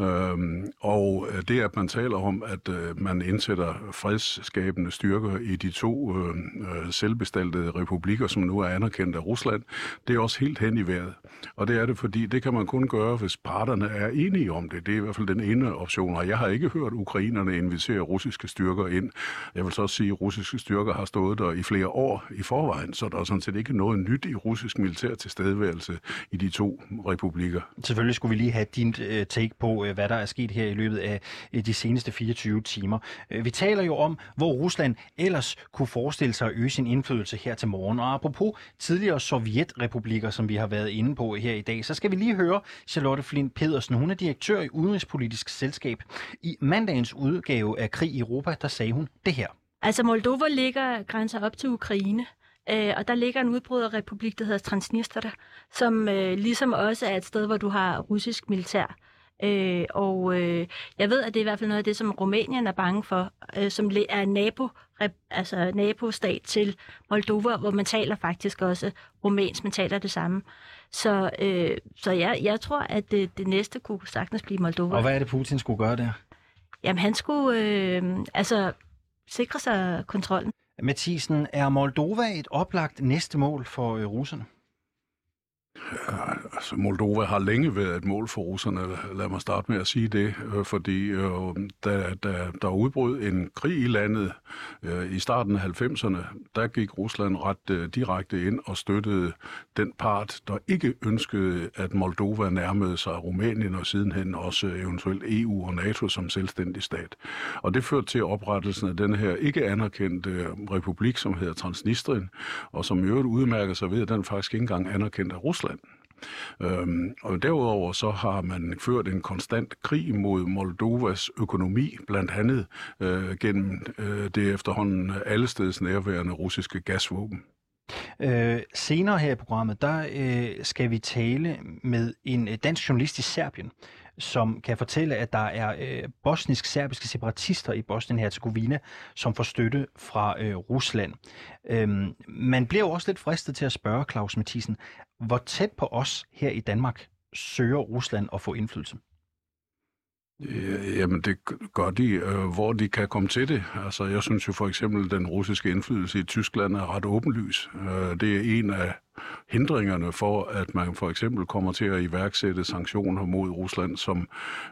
Øhm, og øh, det, at man taler om, at øh, man indsætter fredsskabende styrker i de to øh, øh, selvbestaltede republikker, som nu er anerkendt af Rusland, det er også helt hen i vejret. Og det er det, fordi det kan man kun gøre, hvis parterne er enige om det. Det er i hvert fald den ene option, og jeg har ikke hørt ukrainerne invitere russiske styrker ind. Jeg vil så sige, at russiske styrker har stået der i flere år i forvejen, så der er sådan set ikke noget nyt i russisk militær tilstedeværelse i de to republikker. Selvfølgelig skulle vi lige have din øh, take på, Øh, hvad der er sket her i løbet af de seneste 24 timer. Øh, vi taler jo om, hvor Rusland ellers kunne forestille sig at øge sin indflydelse her til morgen. Og apropos tidligere sovjetrepublikker, som vi har været inde på her i dag, så skal vi lige høre Charlotte Flint Pedersen. Hun er direktør i Udenrigspolitisk Selskab. I mandagens udgave af Krig i Europa, der sagde hun det her. Altså Moldova ligger grænser op til Ukraine, øh, og der ligger en udbryderrepublik, der hedder Transnistria, som øh, ligesom også er et sted, hvor du har russisk militær. Øh, og øh, jeg ved, at det er i hvert fald noget af det, som Rumænien er bange for, øh, som er nabo, altså nabostat til Moldova, hvor man taler faktisk også rumænsk, man taler det samme. Så, øh, så jeg, jeg tror, at det, det næste kunne sagtens blive Moldova. Og hvad er det, Putin skulle gøre der? jamen han skulle øh, altså sikre sig kontrollen. Mathisen, er Moldova et oplagt næste mål for øh, russerne? Ja, altså Moldova har længe været et mål for russerne, lad mig starte med at sige det, øh, fordi øh, da, da der udbrød en krig i landet øh, i starten af 90'erne, der gik Rusland ret øh, direkte ind og støttede den part, der ikke ønskede, at Moldova nærmede sig Rumænien og sidenhen også eventuelt EU og NATO som selvstændig stat. Og det førte til oprettelsen af den her ikke anerkendte øh, republik, som hedder Transnistrien, og som i øvrigt udmærker sig ved, at den faktisk ikke engang anerkendt af Rusland. Øhm, og derudover så har man ført en konstant krig mod Moldovas økonomi, blandt andet øh, gennem øh, det efterhånden allesteds nærværende russiske gasvåben. Øh, senere her i programmet, der øh, skal vi tale med en øh, dansk journalist i Serbien, som kan fortælle, at der er øh, bosnisk-serbiske separatister i Bosnien-Herzegovina, som får støtte fra øh, Rusland. Øhm, man bliver jo også lidt fristet til at spørge Claus Mathisen, hvor tæt på os her i Danmark søger Rusland at få indflydelse? Øh, jamen, det gør de, øh, hvor de kan komme til det. Altså, jeg synes jo for eksempel, at den russiske indflydelse i Tyskland er ret åbenlys. Øh, det er en af hindringerne for, at man for eksempel kommer til at iværksætte sanktioner mod Rusland, som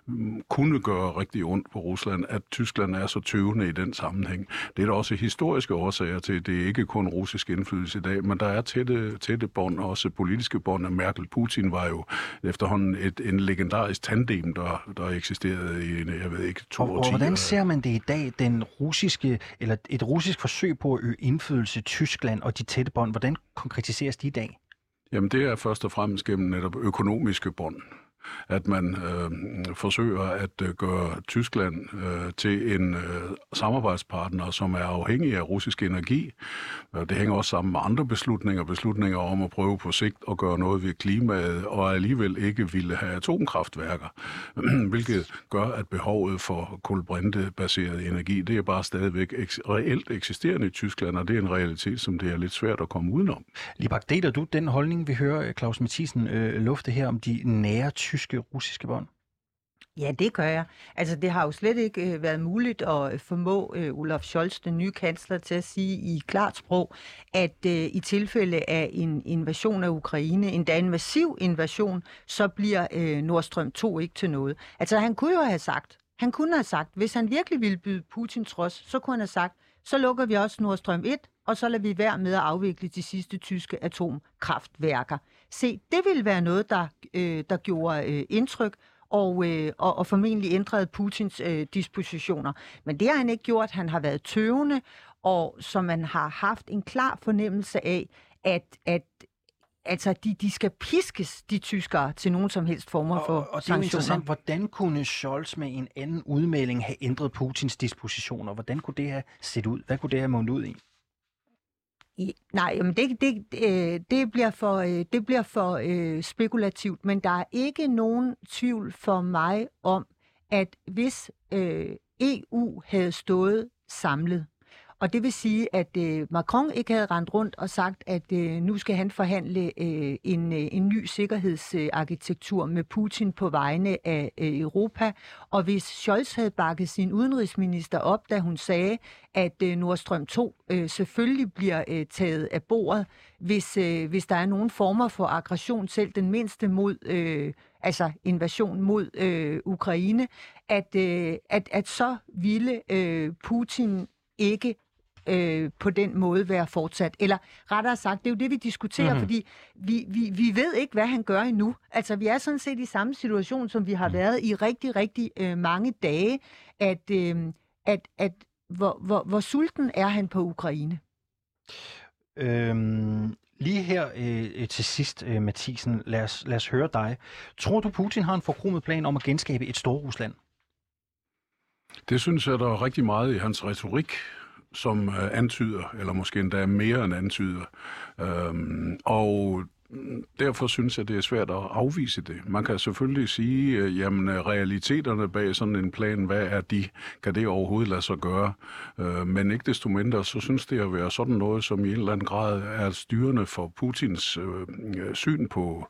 mm, kunne gøre rigtig ondt på Rusland, at Tyskland er så tøvende i den sammenhæng. Det er der også historiske årsager til. Det er ikke kun russisk indflydelse i dag, men der er tætte, tætte bånd, også politiske bånd af Merkel-Putin var jo efterhånden et, en legendarisk tandem, der, der eksisterede i, jeg ved ikke, to og, årtier. Og hvordan ser man det i dag, den russiske, eller et russisk forsøg på at øge indflydelse i Tyskland og de tætte bånd, hvordan konkretiseres de i dag? Jamen det er først og fremmest gennem netop økonomiske bånd at man øh, forsøger at øh, gøre Tyskland øh, til en øh, samarbejdspartner, som er afhængig af russisk energi. Det hænger også sammen med andre beslutninger, beslutninger om at prøve på sigt at gøre noget ved klimaet, og alligevel ikke ville have atomkraftværker, (clears throat) hvilket gør, at behovet for kulbrintebaseret energi, det er bare stadigvæk eks- reelt eksisterende i Tyskland, og det er en realitet, som det er lidt svært at komme udenom. Libak, deler du den holdning, vi hører Claus Mathisen øh, lufte her om de nære tyske-russiske bånd? Ja, det gør jeg. Altså, det har jo slet ikke øh, været muligt at øh, formå øh, Olaf Scholz, den nye kansler, til at sige i klart sprog, at øh, i tilfælde af en invasion af Ukraine, endda en massiv invasion, så bliver øh, Nordstrøm 2 ikke til noget. Altså, han kunne jo have sagt, han kunne have sagt, hvis han virkelig ville byde Putin trods, så kunne han have sagt, så lukker vi også Nordstrøm 1, og så lader vi være med at afvikle de sidste tyske atomkraftværker. Se, det ville være noget, der, øh, der gjorde øh, indtryk, og, øh, og, og formentlig ændrede Putins øh, dispositioner. Men det har han ikke gjort. Han har været tøvende, og så man har haft en klar fornemmelse af, at, at altså, de, de skal piskes, de tyskere, til nogen som helst former for og, og det er interessant, hvordan kunne Scholz med en anden udmelding have ændret Putins dispositioner? Hvordan kunne det have set ud? Hvad kunne det have mundet ud i? Nej, men det, det, øh, det bliver for, øh, det bliver for øh, spekulativt, men der er ikke nogen tvivl for mig om, at hvis øh, EU havde stået samlet, og det vil sige, at øh, Macron ikke havde rendt rundt og sagt, at øh, nu skal han forhandle øh, en, øh, en ny sikkerhedsarkitektur med Putin på vegne af øh, Europa. Og hvis Scholz havde bakket sin udenrigsminister op, da hun sagde, at øh, Nord Stream 2 øh, selvfølgelig bliver øh, taget af bordet, hvis, øh, hvis der er nogen former for aggression, selv den mindste mod, øh, altså invasion mod øh, Ukraine, at, øh, at, at så ville øh, Putin ikke øh, på den måde være fortsat. Eller rettere sagt, det er jo det, vi diskuterer, mm-hmm. fordi vi, vi, vi ved ikke, hvad han gør endnu. Altså, vi er sådan set i samme situation, som vi har mm. været i rigtig, rigtig øh, mange dage, at, øh, at, at hvor, hvor, hvor sulten er han på Ukraine? Øhm, lige her øh, til sidst, øh, Mathisen, lad os, lad os høre dig. Tror du, Putin har en forkromet plan om at genskabe et Storrusland? Det synes jeg, der er rigtig meget i hans retorik som øh, antyder, eller måske endda mere end antyder. Øhm, og derfor synes jeg, det er svært at afvise det. Man kan selvfølgelig sige, øh, jamen øh, realiteterne bag sådan en plan, hvad er de? Kan det overhovedet lade sig gøre? Øh, men ikke desto mindre, så synes det at være sådan noget, som i en eller anden grad er styrende for Putins øh, øh syn på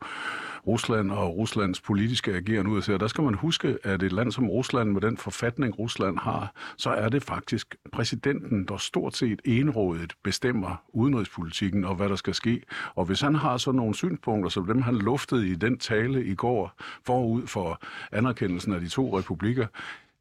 Rusland og Ruslands politiske ageren ud af Der skal man huske, at et land som Rusland, med den forfatning Rusland har, så er det faktisk præsidenten, der stort set enrådet bestemmer udenrigspolitikken og hvad der skal ske. Og hvis han har sådan nogle synspunkter, som dem han luftede i den tale i går forud for anerkendelsen af de to republikker,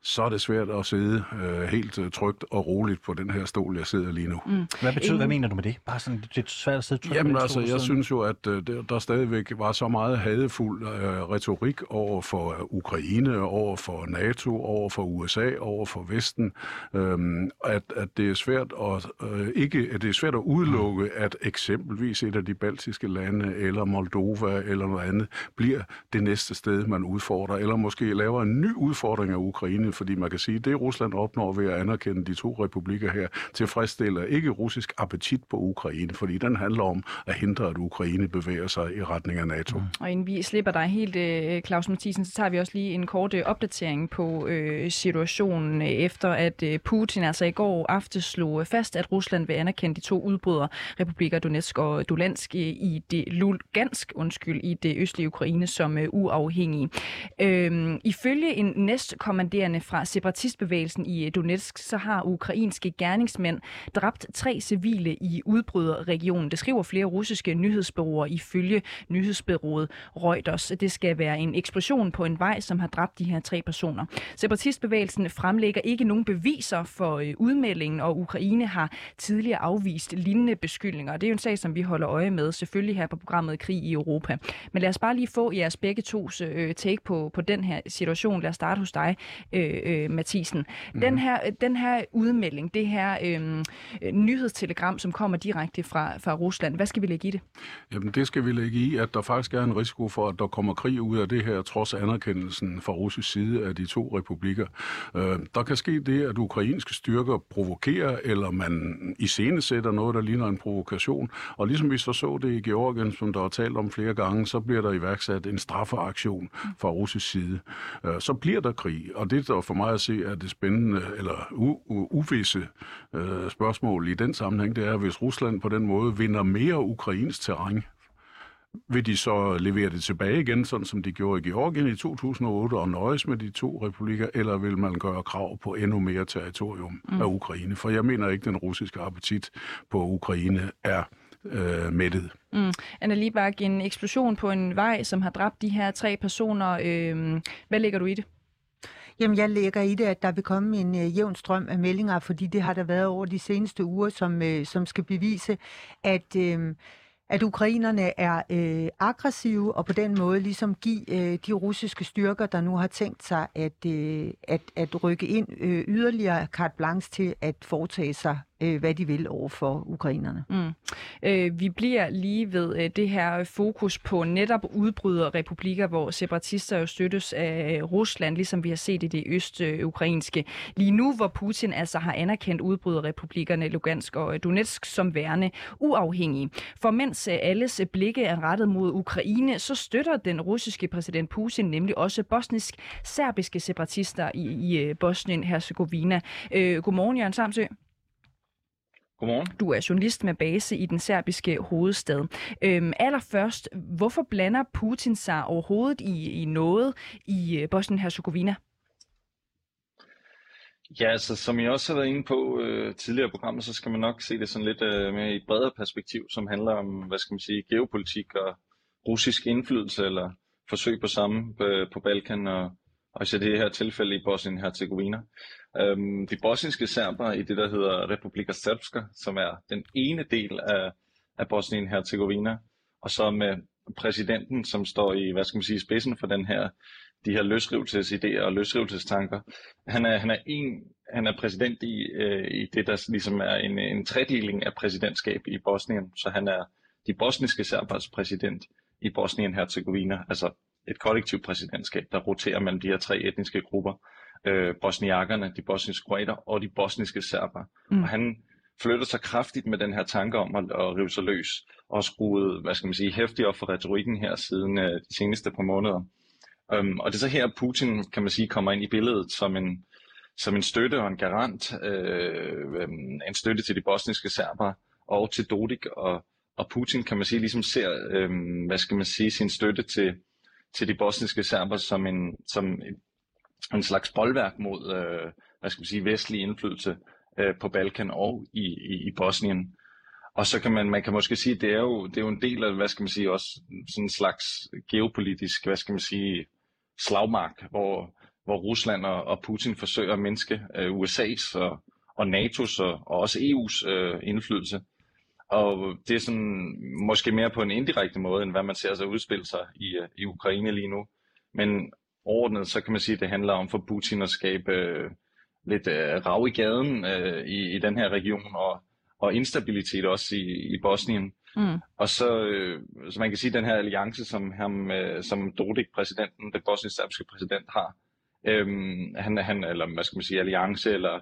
så er det svært at sidde øh, helt øh, trygt og roligt på den her stol, jeg sidder lige nu. Mm. Hvad betyder, hvad mener du med det? Bare sådan, det er svært at sidde trygt Jamen altså, jeg synes jo, at øh, der stadigvæk var så meget hadefuld øh, retorik over for øh, Ukraine, over for NATO, over for USA, over for Vesten, øh, at, at det er svært at øh, ikke, at det er svært at udelukke, mm. at eksempelvis et af de baltiske lande, eller Moldova, eller noget andet, bliver det næste sted, man udfordrer, eller måske laver en ny udfordring af Ukraine Ukraine, fordi man kan sige, at det Rusland opnår ved at anerkende de to republikker her, tilfredsstiller ikke russisk appetit på Ukraine, fordi den handler om at hindre, at Ukraine bevæger sig i retning af NATO. Mm. Og inden vi slipper dig helt, øh, Claus Mathisen, så tager vi også lige en kort øh, opdatering på øh, situationen øh, efter, at Putin altså i går aftes slog fast, at Rusland vil anerkende de to udbrydere, republikker Donetsk og Lugansk i det Lugansk, undskyld, i det østlige Ukraine som uafhængige. Øhm, ifølge en næstkommanderende Oplysningerne fra separatistbevægelsen i øh, Donetsk, så har ukrainske gerningsmænd dræbt tre civile i udbryderregionen. Det skriver flere russiske nyhedsbureauer ifølge nyhedsbyrået Reuters. Det skal være en eksplosion på en vej, som har dræbt de her tre personer. Separatistbevægelsen fremlægger ikke nogen beviser for øh, udmeldingen, og Ukraine har tidligere afvist lignende beskyldninger. Det er jo en sag, som vi holder øje med, selvfølgelig her på programmet Krig i Europa. Men lad os bare lige få jeres begge tos øh, øh take på, på den her situation. Lad os starte hos dig, øh, øh, Mathisen. Mm. Den, her, den her udmelding, det her øh, nyhedstelegram, som kommer direkte fra, fra Rusland, hvad skal vi lægge i det? Jamen det skal vi lægge i, at der faktisk er en risiko for, at der kommer krig ud af det her, trods anerkendelsen fra russisk side af de to republikker. Øh, der kan ske det, at ukrainske styrker provokerer, eller man iscenesætter noget, der ligner en provokation. Og ligesom vi så så det i Georgien, som der er talt om flere gange, så bliver der iværksat en straffeaktion fra russisk side. Øh, så bliver der krig, og det der for mig at se er det spændende, eller uvisse øh, spørgsmål i den sammenhæng, det er, hvis Rusland på den måde vinder mere ukrainsk terræn, vil de så levere det tilbage igen, sådan som de gjorde i Georgien i 2008, og nøjes med de to republikker, eller vil man gøre krav på endnu mere territorium mm. af Ukraine? For jeg mener ikke, den russiske appetit på Ukraine er øh, mættet. Mm. Anna Libak, en eksplosion på en vej, som har dræbt de her tre personer. Øh, hvad lægger du i det? Jamen, jeg lægger i det, at der vil komme en øh, jævn strøm af meldinger, fordi det har der været over de seneste uger, som, øh, som skal bevise, at... Øh, at ukrainerne er øh, aggressive og på den måde ligesom give øh, de russiske styrker, der nu har tænkt sig at, øh, at, at rykke ind øh, yderligere carte blanche til at foretage sig øh, hvad de vil over for ukrainerne. Mm. Øh, vi bliver lige ved øh, det her fokus på netop udbryderrepublikker, hvor separatister jo støttes af Rusland, ligesom vi har set i det østukrainske. Lige nu, hvor Putin altså har anerkendt udbryderrepublikkerne Lugansk og Donetsk som værende uafhængige. For mens øh, alles blikke er rettet mod Ukraine, så støtter den russiske præsident Putin nemlig også bosnisk-serbiske separatister i, i øh, Bosnien-Herzegovina. Øh, godmorgen, Jørgen Samsø. Godmorgen. Du er journalist med base i den serbiske hovedstad. Øhm, allerførst, hvorfor blander Putin sig overhovedet i, i noget i øh, Bosnien-Herzegovina? Ja, altså som jeg også har været inde på øh, tidligere programmer, så skal man nok se det sådan lidt øh, mere i et bredere perspektiv, som handler om, hvad skal man sige, geopolitik og russisk indflydelse eller forsøg på samme øh, på Balkan og, og i det her tilfælde i Bosnien-Herzegovina. Øhm, de bosniske serber i det, der hedder Republika Srpska, som er den ene del af, af Bosnien-Herzegovina, og så med præsidenten, som står i, hvad skal man sige, spidsen for den her, de her løsrivelsesidéer og løsrivelsestanker. Han er, han er, en, han er præsident i, øh, i det, der ligesom er en, en tredeling af præsidentskab i Bosnien, så han er de bosniske serbers præsident i Bosnien-Herzegovina, altså et kollektivt præsidentskab, der roterer mellem de her tre etniske grupper øh, bosniakkerne, de bosniske kroater og de bosniske serber. Mm. Og han flytter sig kraftigt med den her tanke om at, at rive sig løs og skruet, hvad skal man sige, hæftigt op for retorikken her siden øh, de seneste par måneder. Um, og det er så her, Putin, kan man sige, kommer ind i billedet som en, som en støtte og en garant, øh, en støtte til de bosniske serber og til Dodik, og, og Putin, kan man sige, ligesom ser, øh, hvad skal man sige, sin støtte til, til de bosniske serber som en, som en, en slags boldværk mod, øh, hvad skal man sige, vestlig indflydelse øh, på Balkan og i, i, i Bosnien. Og så kan man, man kan måske sige, det er jo, det er jo en del af, hvad skal man sige, også sådan en slags geopolitisk, hvad skal man sige, slagmark, hvor, hvor Rusland og, og Putin forsøger at mindske øh, USA's og, og NATO's og, og også EU's øh, indflydelse. Og det er sådan måske mere på en indirekte måde, end hvad man ser sig udspille sig i, øh, i Ukraine lige nu. Men overordnet, så kan man sige, at det handler om for Putin at skabe øh, lidt øh, rav i gaden øh, i, i den her region, og, og instabilitet også i, i Bosnien. Mm. Og så, øh, så man kan sige, at den her alliance, som, ham, øh, som Dodik, præsidenten, den bosnisk-serbiske præsident, har, øh, han, han, eller hvad skal man sige, alliance, eller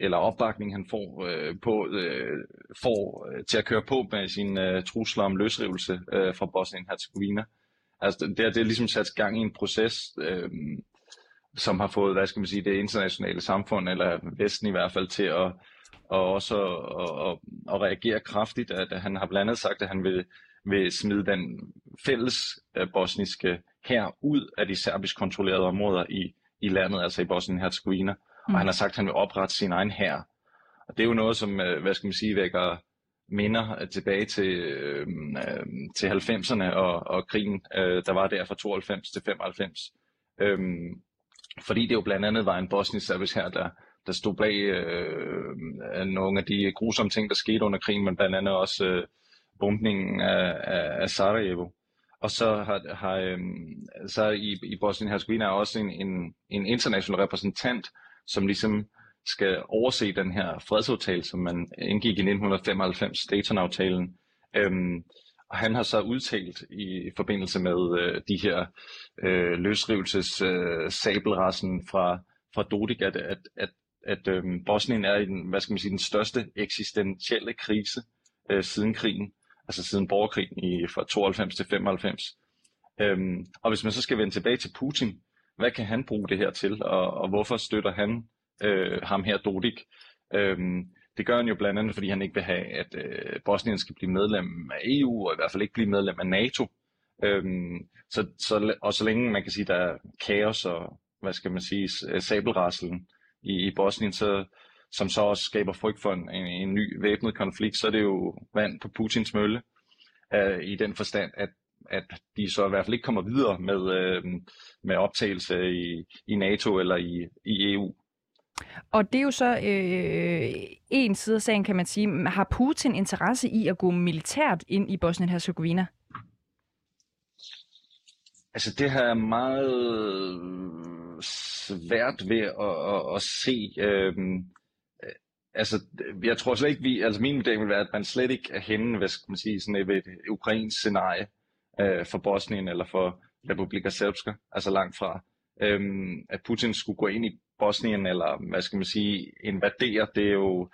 eller opbakning, han får, øh, på, øh, får øh, til at køre på med sine øh, trusler om løsrivelse øh, fra Bosnien-Herzegovina. Altså, det, det er ligesom sat gang i en proces, øh, som har fået, hvad skal man sige, det internationale samfund, eller Vesten i hvert fald, til at og også at, at, at reagere kraftigt. At han har blandt andet sagt, at han vil, vil smide den fælles øh, bosniske her ud af de serbisk kontrollerede områder i, i landet, altså i Bosnien-Herzegovina. Øh, og han har sagt, at han vil oprette sin egen her. Og det er jo noget, som, øh, hvad skal man sige, vækker minder øh, tilbage til, øh, øh, til 90'erne og, og krigen, øh, der var der fra 92 til 95. Øhm, fordi det jo blandt andet var en bosnisk service her, der, der stod bag øh, nogle af de grusomme ting, der skete under krigen, men blandt andet også øh, bombningen af, af, af Sarajevo. Og så har, har øh, så i, i Bosnien-Herzegovina er også en, en, en international repræsentant, som ligesom skal overse den her fredsaftale, som man indgik i 1995, Dayton-aftalen. Øhm, og han har så udtalt i forbindelse med øh, de her øh, løsrivelses øh, sabelrassen fra, fra Dodik, at, at, at, at øh, Bosnien er i den, hvad skal man sige, den største eksistentielle krise øh, siden krigen, altså siden borgerkrigen i, fra 92 til 95. Øhm, og hvis man så skal vende tilbage til Putin, hvad kan han bruge det her til, og, og hvorfor støtter han øh, ham her, Dodik? Øhm, det gør han jo blandt andet, fordi han ikke vil have, at øh, Bosnien skal blive medlem af EU, og i hvert fald ikke blive medlem af NATO. Øhm, så, så, og så længe man kan sige, der er kaos og, hvad skal man sige, øh, sabelraslen i, i Bosnien, så, som så også skaber frygt for en, en, en ny væbnet konflikt, så er det jo vand på Putins mølle, øh, i den forstand, at at de så i hvert fald ikke kommer videre med, øh, med optagelse i, i NATO eller i, i EU. Og det er jo så øh, en side af sagen, kan man sige. Har Putin interesse i at gå militært ind i Bosnien-Herzegovina? Altså det her er meget svært ved at, at, at se. Øh, altså, jeg tror slet ikke, vi, altså min vurdering vil være, at man slet ikke er henne, hvad skal man sige, sådan et, et ukrainsk scenarie øh, for Bosnien eller for Republika Srpska, altså langt fra. Øhm, at Putin skulle gå ind i Bosnien, eller hvad skal man sige, invadere, det er jo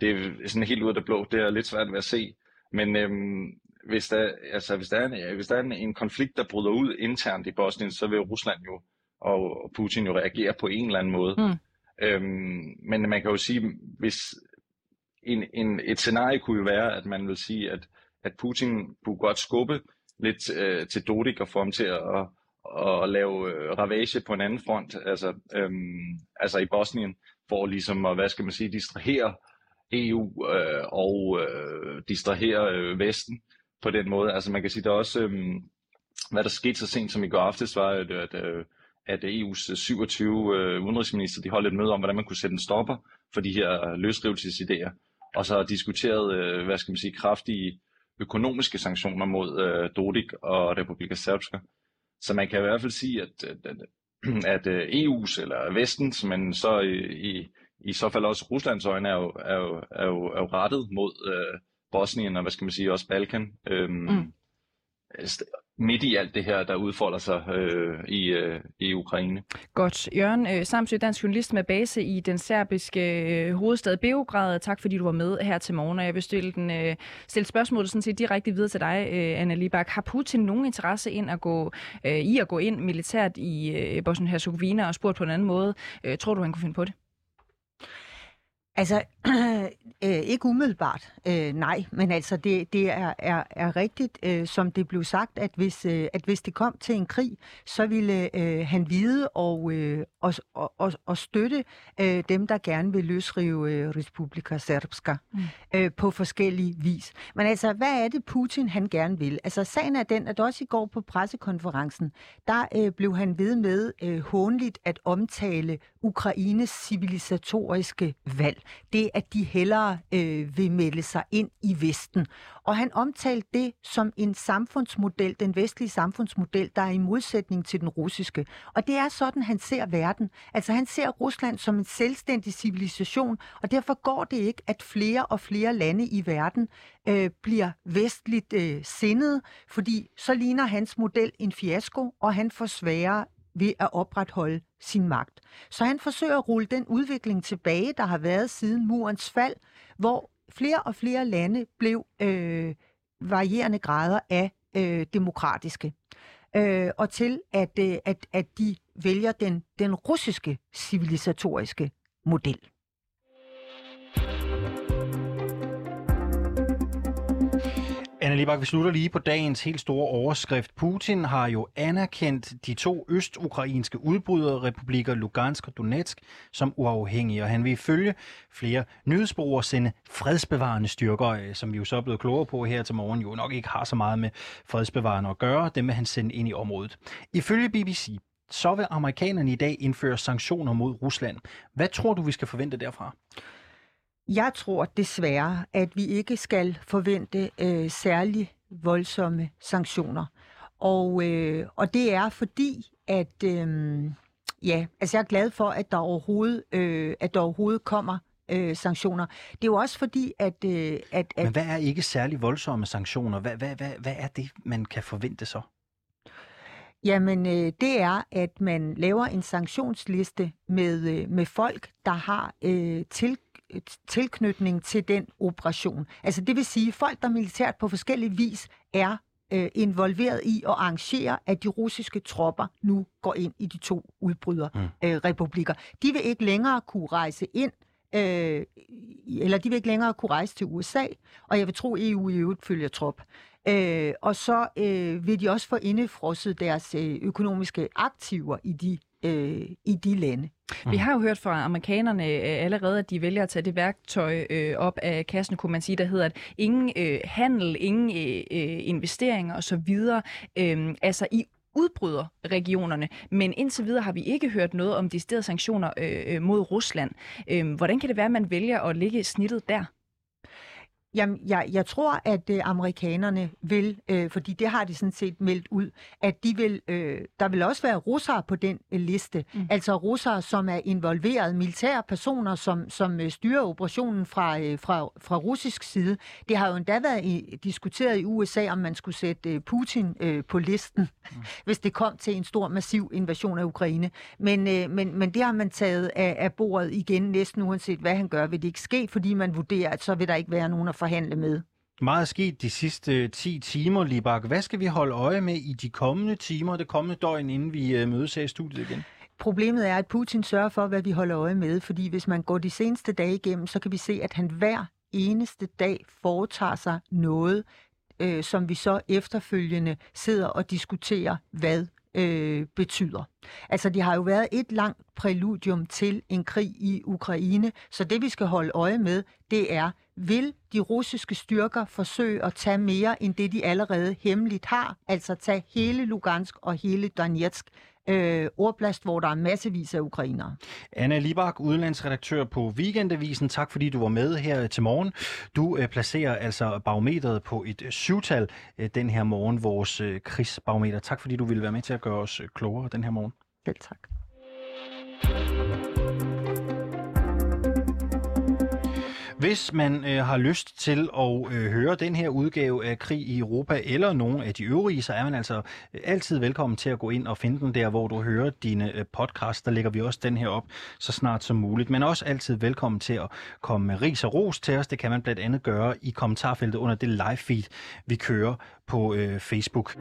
det er sådan helt ud af det blå. Det er lidt svært ved at se. Men øhm, hvis der, altså, hvis der er, en, hvis der er en, en konflikt, der bryder ud internt i Bosnien, så vil Rusland jo og Putin jo reagere på en eller anden måde. Mm. Øhm, men man kan jo sige, hvis en, en, et scenarie kunne jo være, at man vil sige, at, at Putin kunne godt skubbe lidt øh, til Dodik og få ham til at, at, at lave øh, ravage på en anden front, altså, øhm, altså i Bosnien, for ligesom at, hvad skal man sige, distrahere EU øh, og øh, distrahere øh, Vesten på den måde. Altså man kan sige, der også, øh, hvad der skete så sent som i går aftes, var, at, at, øh, at EU's 27 øh, udenrigsminister, de holdt et møde om, hvordan man kunne sætte en stopper for de her løsrivelsesidéer, og så diskuteret, øh, hvad skal man sige, kraftige økonomiske sanktioner mod øh, Dodik og Republika Srpska. Så man kan i hvert fald sige, at, at, at, at øh, EU's eller Vestens, men så i, i, i så fald også Ruslands øjne, er jo, er jo, er jo, er jo rettet mod øh, Bosnien og hvad skal man sige, også Balkan. Øhm, mm midt i alt det her, der udfolder sig øh, i, øh, i Ukraine. Godt. Jørgen øh, Samsø, dansk journalist med base i den serbiske øh, hovedstad Beograd. Tak fordi du var med her til morgen, og jeg vil stille, den, øh, stille spørgsmålet sådan set direkte videre til dig, øh, Anna Libak. Har Putin nogen interesse ind at gå, øh, i at gå ind militært i øh, Bosnien-Herzegovina og spurgt på en anden måde? Øh, tror du, han kunne finde på det? Altså, (clears throat) øh, ikke umiddelbart, øh, nej, men altså det, det er, er, er rigtigt, øh, som det blev sagt, at hvis, øh, at hvis det kom til en krig, så ville øh, han vide og, øh, og, og, og støtte øh, dem, der gerne vil løsrive øh, Republika Srpska mm. øh, på forskellige vis. Men altså, hvad er det Putin han gerne vil? Altså, sagen er den, at også i går på pressekonferencen, der øh, blev han ved med øh, hånligt at omtale Ukraines civilisatoriske valg. Det, at de hellere øh, vil melde sig ind i Vesten. Og han omtalte det som en samfundsmodel, den vestlige samfundsmodel, der er i modsætning til den russiske. Og det er sådan, han ser verden. Altså han ser Rusland som en selvstændig civilisation, og derfor går det ikke, at flere og flere lande i verden øh, bliver vestligt øh, sindet, fordi så ligner hans model en fiasko, og han får sværere ved at opretholde sin magt. Så han forsøger at rulle den udvikling tilbage, der har været siden murens fald, hvor flere og flere lande blev øh, varierende grader af øh, demokratiske. Øh, og til at, øh, at, at de vælger den, den russiske civilisatoriske model. Anna Libak, vi slutter lige på dagens helt store overskrift. Putin har jo anerkendt de to østukrainske udbryderrepublikker Lugansk og Donetsk som uafhængige, og han vil ifølge flere nyhedsbrugere sende fredsbevarende styrker, øh, som vi jo så er blevet klogere på her til morgen, jo nok ikke har så meget med fredsbevarende at gøre. Dem vil han sende ind i området. Ifølge BBC, så vil amerikanerne i dag indføre sanktioner mod Rusland. Hvad tror du, vi skal forvente derfra? Jeg tror desværre, at vi ikke skal forvente øh, særlig voldsomme sanktioner. Og, øh, og det er fordi, at øh, ja, altså jeg er glad for, at der overhovedet, øh, at der overhovedet kommer øh, sanktioner. Det er jo også fordi, at, øh, at, at... Men hvad er ikke særlig voldsomme sanktioner? Hvad, hvad, hvad, hvad er det, man kan forvente så? Jamen, øh, det er, at man laver en sanktionsliste med, øh, med folk, der har øh, til, tilknytning til den operation. Altså det vil sige, folk, der militært på forskellige vis er øh, involveret i at arrangere, at de russiske tropper nu går ind i de to udbryderrepublikker. Mm. Øh, de vil ikke længere kunne rejse ind øh, eller de vil ikke længere kunne rejse til USA, og jeg vil tro, EU i øvrigt følger trop. Øh, og så øh, vil de også få indefrosset deres øh, økonomiske aktiver i de, øh, i de lande. Mm. Vi har jo hørt fra amerikanerne øh, allerede, at de vælger at tage det værktøj øh, op af kassen, kunne man sige, der hedder, at ingen øh, handel, ingen øh, øh investeringer osv., øh, altså i udbryder regionerne, men indtil videre har vi ikke hørt noget om de sanktioner øh, mod Rusland. Øh, hvordan kan det være, at man vælger at ligge snittet der? Jamen, jeg, jeg tror, at øh, amerikanerne vil, øh, fordi det har de sådan set meldt ud, at de vil, øh, der vil også være russere på den øh, liste. Mm. Altså russere, som er involveret, militære personer, som, som øh, styrer operationen fra, øh, fra, fra russisk side. Det har jo endda været i, diskuteret i USA, om man skulle sætte øh, Putin øh, på listen, mm. hvis det kom til en stor, massiv invasion af Ukraine. Men, øh, men, men det har man taget af, af bordet igen, næsten uanset hvad han gør, vil det ikke ske, fordi man vurderer, at så vil der ikke være nogen at forhandle med. Meget sket de sidste 10 timer, Libak. Hvad skal vi holde øje med i de kommende timer, det kommende døgn, inden vi øh, mødes her i studiet igen? Problemet er, at Putin sørger for, hvad vi holder øje med, fordi hvis man går de seneste dage igennem, så kan vi se, at han hver eneste dag foretager sig noget, øh, som vi så efterfølgende sidder og diskuterer, hvad øh, betyder. Altså, det har jo været et langt præludium til en krig i Ukraine, så det vi skal holde øje med, det er, vil de russiske styrker forsøge at tage mere end det, de allerede hemmeligt har, altså tage hele Lugansk og hele Donetsk øh, ordplast, hvor der er massevis af ukrainere. Anna Libak, udenlandsredaktør på Weekendavisen. Tak fordi du var med her til morgen. Du øh, placerer altså barometeret på et syvtal øh, den her morgen, vores øh, krigsbarometer. Tak fordi du ville være med til at gøre os øh, klogere den her morgen. Selv tak. Hvis man øh, har lyst til at øh, høre den her udgave af Krig i Europa eller nogle af de øvrige, så er man altså øh, altid velkommen til at gå ind og finde den der, hvor du hører dine øh, podcasts. Der lægger vi også den her op så snart som muligt. Men også altid velkommen til at komme med ris og ros til os. Det kan man blandt andet gøre i kommentarfeltet under det live feed, vi kører på øh, Facebook.